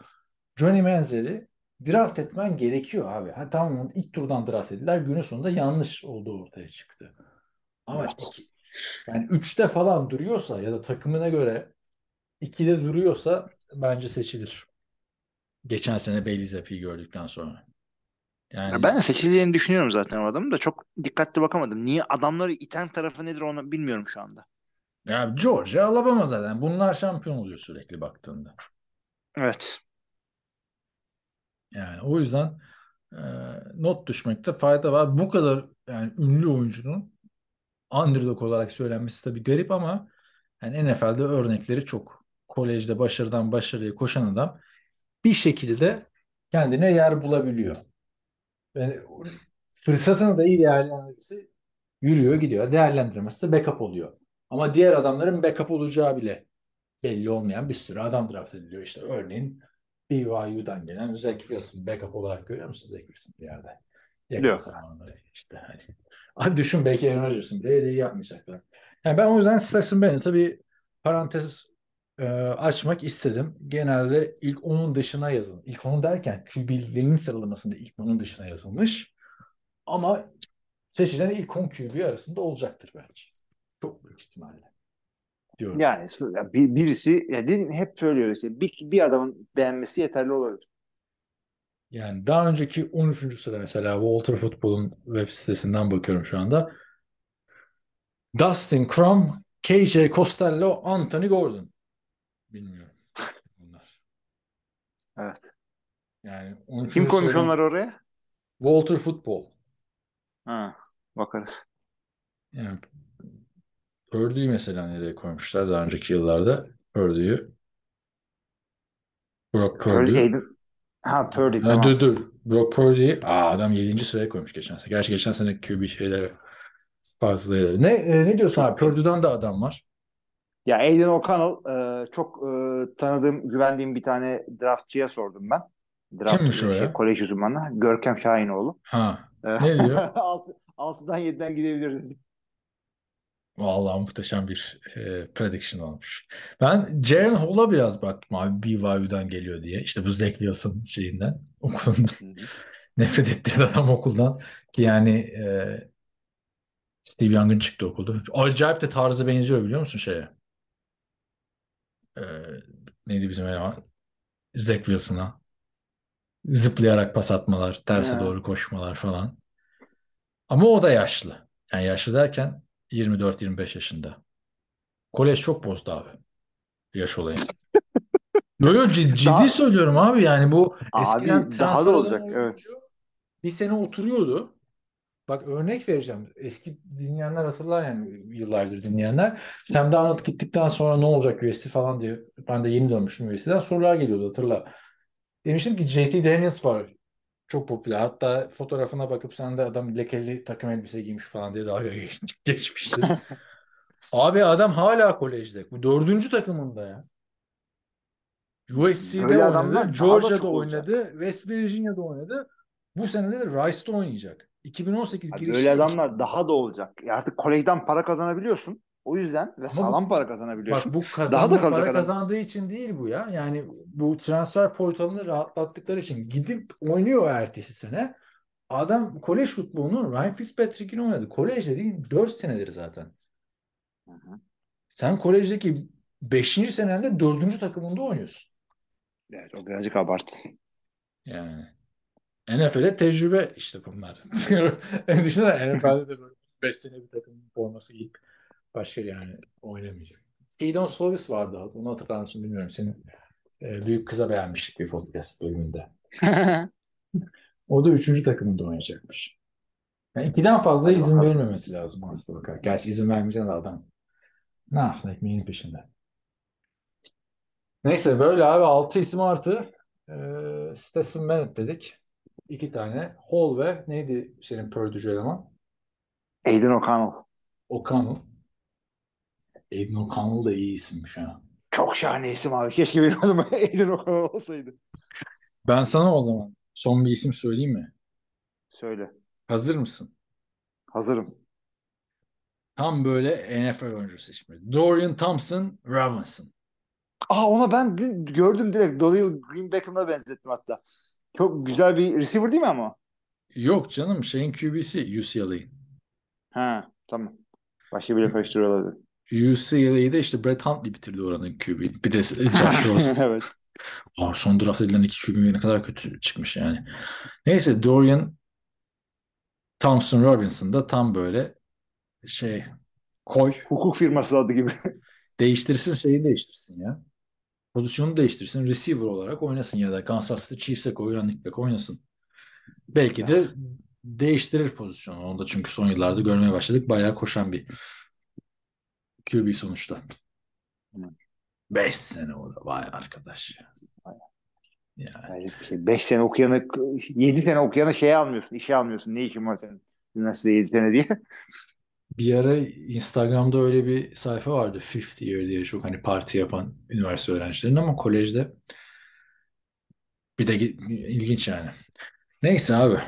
Johnny Manziel'i draft etmen gerekiyor abi. Ha, tamam ilk turdan draft edildiler. Günün sonunda yanlış olduğu ortaya çıktı. Ama
Evet.
iki, yani üçte falan duruyorsa ya da takımına göre ikide duruyorsa bence seçilir. Geçen sene Bailey Zappi'yi gördükten sonra. Yani
Ya ben de seçileceğini düşünüyorum zaten o adamın da çok dikkatli bakamadım. Niye adamları iten tarafı nedir onu bilmiyorum şu anda.
ya Georgia Alabama zaten. Bunlar şampiyon oluyor sürekli baktığında.
Evet.
Yani o yüzden e, not düşmekte fayda var. Bu kadar yani ünlü oyuncunun underdog olarak söylenmesi tabii garip ama yani NFL'de örnekleri çok. Kolejde başarıdan başarıya koşan adam bir şekilde kendine yer bulabiliyor. Yani fırsatını da iyi değerlendirirse yürüyor gidiyor. Değerlendiremezse backup oluyor. Ama diğer adamların backup olacağı bile belli olmayan bir sürü adam draft ediliyor. İşte örneğin BYU'dan gelen Zach Wilson backup olarak görüyor musunuz Zach Wilson bir yerde? Yakın
Yok.
işte hani Abi düşün belki Aaron Rodgers'ın bile yapmayacaklar. Yani ben o yüzden Stetson Bennett'e bir parantez e, açmak istedim. Genelde ilk onun dışına yazın. İlk onun derken QB'lerin sıralamasında ilk onun dışına yazılmış. Ama seçilen ilk 10 QB arasında olacaktır bence. Çok büyük ihtimalle. Diyorum.
Yani bir, birisi ya dedim, hep söylüyoruz işte bir, bir adamın beğenmesi yeterli olabilir.
Yani daha önceki 13. sıra mesela Walter Football'un web sitesinden bakıyorum şu anda. Dustin Crum, KJ Costello, Anthony Gordon. Bilmiyorum. Bunlar.
Evet.
Yani 13.
Kim koymuş onları oraya?
Walter Football.
Ha, bakarız.
Yani Purdue'yu mesela nereye koymuşlar daha önceki yıllarda? Purdue'yu. Brock
Purdy,
Purdy.
Ha Purdy
Ha,
tamam.
dur dur. Brock Purdy'yi Aa, adam 7. sıraya koymuş geçen sene. Gerçi geçen sene QB şeyleri fazlaydı. Ne e, ne diyorsun abi? Purdue'dan da adam var.
Ya Aiden O'Connell e, çok e, tanıdığım, güvendiğim bir tane draftçıya sordum ben. Draft
Kimmiş o
şey,
ya?
kolej uzmanı. Görkem Şahinoğlu.
Ha.
E,
Ne diyor?
altı- Altıdan 7'den gidebilir dedi.
Vallahi muhteşem bir e, prediction olmuş. Ben Jaren Hall'a biraz baktım abi BYU'dan geliyor diye. İşte bu Zach Wilson şeyinden. Okulundan. Nefret ettiğim adam okuldan. Ki yani e, Steve Young'ın çıktı okulda. Acayip de tarzı benziyor biliyor musun şeye? E, neydi bizim eleman? Zach Wilson'a. Zıplayarak pas atmalar, terse
Ha.
doğru koşmalar falan. Ama o da yaşlı. Yani yaşlı derken 24-25 yaşında. Kolej çok bozdu abi. Yaş olayı. Böyle ciddi, ciddi
Daha-
söylüyorum abi yani bu
Abi,
eskiden
daha da
transfer
olacak, evet.
bir sene oturuyordu. Bak örnek vereceğim. Eski dinleyenler hatırlar yani yıllardır dinleyenler. Sam Darnold gittikten sonra ne olacak USC falan diye. Ben de yeni dönmüştüm USC'den. Sorular geliyordu hatırla. Demiştim ki JT Daniels var. Çok popüler. Hatta fotoğrafına bakıp sen de adam lekeli takım elbise giymiş falan diye dalga geç- geçmişti. Abi adam hala kolejde. Bu dördüncü takımında ya. USC'de
adamlar
oynadı. Georgia'da oynadı. West Virginia'da oynadı. Bu sene de Rice'da oynayacak. 2018
Abi
girişli.
böyle adamlar daha da olacak. Artık kolejden para kazanabiliyorsun. O yüzden ve sağlam para kazanabiliyorsun.
Bak bu
Daha da kalacak
para
adam.
kazandığı için değil bu ya. Yani bu transfer portalını rahatlattıkları için gidip oynuyor ertesi sene. Adam kolej futbolunu Ryan Fitzpatrick'in oynadı. Kolejde değil 4 senedir zaten.
Hı hı.
Sen kolejdeki 5. senende 4. takımında oynuyorsun.
Evet, o birazcık abartı.
Yani NFL'e tecrübe işte bunlar. Düşünsene NFL'de de böyle 5 sene bir takımın forması giyip başka yani oynamayacak. Keydon Slovis vardı. Onu hatırlar mısın bilmiyorum. Senin e, büyük kıza beğenmiştik bir podcast bölümünde. O da 3. takımında oynayacakmış. Yani ikiden fazla izin
bakalım.
verilmemesi lazım aslında bakar. Gerçi izin vermeyeceksin de adam. Ne yapsın ekmeğinin peşinde. Neyse böyle abi 6 isim artı e, Stetson Bennett dedik. İki tane. Hall ve neydi senin Purdue'cu eleman?
Aiden O'Connell.
O'Connell. Aiden O'Connell da iyi isimmiş ha.
Çok şahane isim abi. Keşke benim adım Aiden O'Connell olsaydı.
Ben sana o zaman son bir isim söyleyeyim mi?
Söyle.
Hazır mısın?
Hazırım.
Tam böyle NFL oyuncusu ismi. Dorian Thompson Robinson.
Aa ona ben gördüm direkt. Doyle Green Beckham'a benzettim hatta. Çok güzel bir receiver değil mi ama?
Yok canım şeyin QB'si UCLA'in.
Ha tamam. Başka biri karıştırıyor olabilir.
UCLA'de işte Brett Huntley bitirdi oranın QB. Bir de Josh Rosen.
evet.
Aa, son draft edilen iki QB ne kadar kötü çıkmış yani. Neyse Dorian Thompson Robinson da tam böyle şey koy
Hukuk firması adı gibi.
değiştirsin şeyi değiştirsin ya. Pozisyonu değiştirsin. Receiver olarak oynasın ya da Kansas City Chiefs'e koy running back oynasın. Belki de değiştirir pozisyonu. Onu da çünkü son yıllarda görmeye başladık. Bayağı koşan bir QB sonuçta. 5 sene o da. Vay arkadaş ya. Yani.
Bir şey. 5 sene okuyanı 7 sene okuyanı şey almıyorsun. işe almıyorsun. Ne işin var senin? Üniversitede 7 sene diye.
Bir ara Instagram'da öyle bir sayfa vardı. Fifth Year diye çok hani parti yapan üniversite öğrencilerinin ama kolejde bir de ilginç yani. Neyse abi.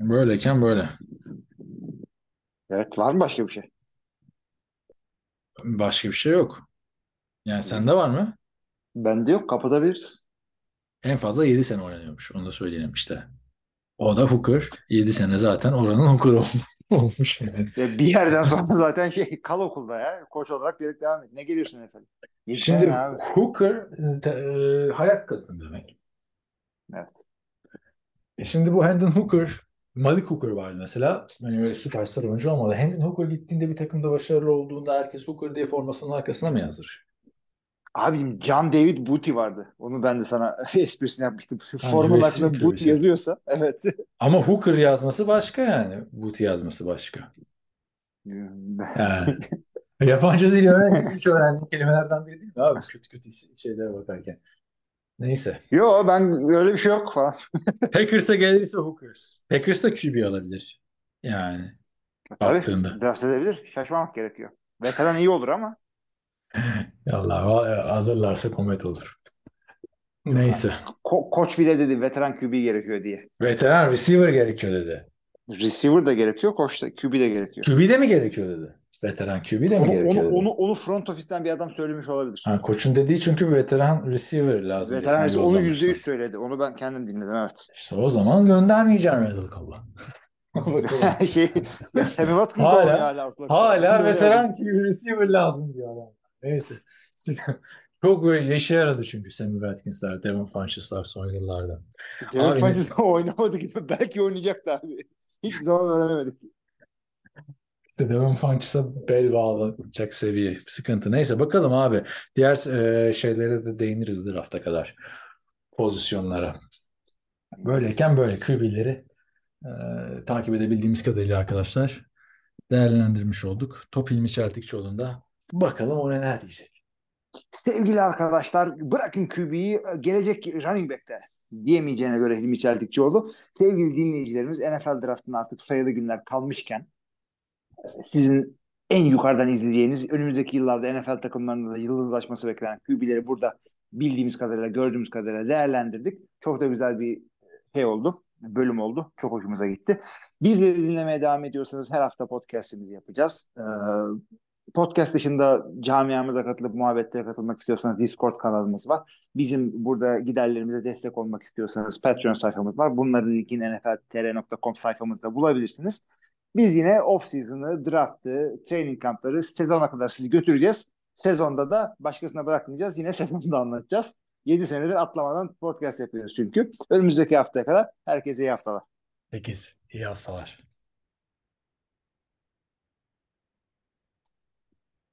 Böyleyken böyle.
Evet var mı başka bir şey?
Başka bir şey yok. Yani sende var mı?
Bende yok kapatabiliriz.
En fazla 7 sene oynanıyormuş. Onu da söyleyelim işte. O da hooker. 7 sene zaten oranın hooker ol- olmuş. Yani.
Ve bir yerden sonra zaten şey kal okulda ya. Koç olarak direkt devam et. Ne geliyorsun efendim? Yedi
Şimdi
abi.
hooker e, te- e, hayat kadın demek.
Evet.
E şimdi bu Hendon Hooker, Malik Hooker vardı mesela. Hani öyle süperstar oyuncu olmadı. Hendon Hooker gittiğinde bir takımda başarılı olduğunda herkes Hooker diye formasının arkasına mı yazır?
Abim John David Booty vardı. Onu ben de sana esprisini yapmıştım.
Gibi bir
Booty
şey.
yazıyorsa evet.
Ama Hooker yazması başka yani. Booty yazması başka. Yani. Yabancı dil öğrenmek hiç öğrendiğim kelimelerden biri değil mi abi? Kötü kötü şeylere bakarken. Neyse.
Yo ben öyle bir şey yok falan.
Packers'a gelirse Hooker. Packers da QB alabilir. Yani
Tabii
baktığında.
draft edebilir. Şaşmamak gerekiyor. Veteran iyi olur ama
Allah alırlarsa komet olur. Neyse.
ko- koç bile dedi veteran QB gerekiyor diye.
Veteran receiver gerekiyor dedi.
Receiver da gerekiyor, koç da QB de gerekiyor.
QB de mi gerekiyor dedi. Veteran QB de mi
Onu,
gerekiyor
onu,
dedi.
onu, onu front office'ten bir adam söylemiş olabilir.
Ha, koçun dediği çünkü veteran receiver lazım.
Veteran receiver onu yüzde yüz söyledi. Onu ben kendim dinledim evet.
İşte o zaman göndermeyeceğim Randall Cobb'a.
Şey, Sammy Watkins
Hala-
hala.
Hala veteran QB receiver lazım diyor adam. Neyse. Çok böyle işe yaradı çünkü Sammy Watkins'ler, Devon Funches'lar son yıllarda.
Devin
Abi-
Funchess oynamadı gibi belki oynayacaktı abi. Hiçbir zaman öğrenemedik.
İşte Devon Funches'a bel bağlayacak seviye sıkıntı. Neyse bakalım abi. Diğer e, şeylere de değiniriz drafta kadar. Pozisyonlara. Böyleyken böyle QB'leri e, takip edebildiğimiz kadarıyla arkadaşlar değerlendirmiş olduk. Top İlmi Çeltikçioğlu'nda bakalım o neler diyecek.
Sevgili arkadaşlar bırakın QB'yi gelecek running back'te diyemeyeceğine göre Hilmi Çeltikçioğlu. Sevgili dinleyicilerimiz NFL draftına artık sayılı günler kalmışken sizin en yukarıdan izleyeceğiniz önümüzdeki yıllarda NFL takımlarında da yıldızlaşması beklenen QB'leri burada bildiğimiz kadarıyla gördüğümüz kadarıyla değerlendirdik. Çok da güzel bir şey oldu. Bölüm oldu. Çok hoşumuza gitti. Bizleri dinlemeye devam ediyorsanız her hafta podcast'imizi yapacağız. Ee, podcast dışında camiamıza katılıp muhabbetlere katılmak istiyorsanız Discord kanalımız var. Bizim burada giderlerimize destek olmak istiyorsanız Patreon sayfamız var. Bunların linkini nfltr.com sayfamızda bulabilirsiniz. Biz yine off-season'ı, draft'ı, training kampları sezona kadar sizi götüreceğiz. Sezonda da başkasına bırakmayacağız. Yine sezonda anlatacağız. 7 senedir atlamadan podcast yapıyoruz çünkü. Önümüzdeki haftaya kadar herkese iyi haftalar.
8. İyi haftalar.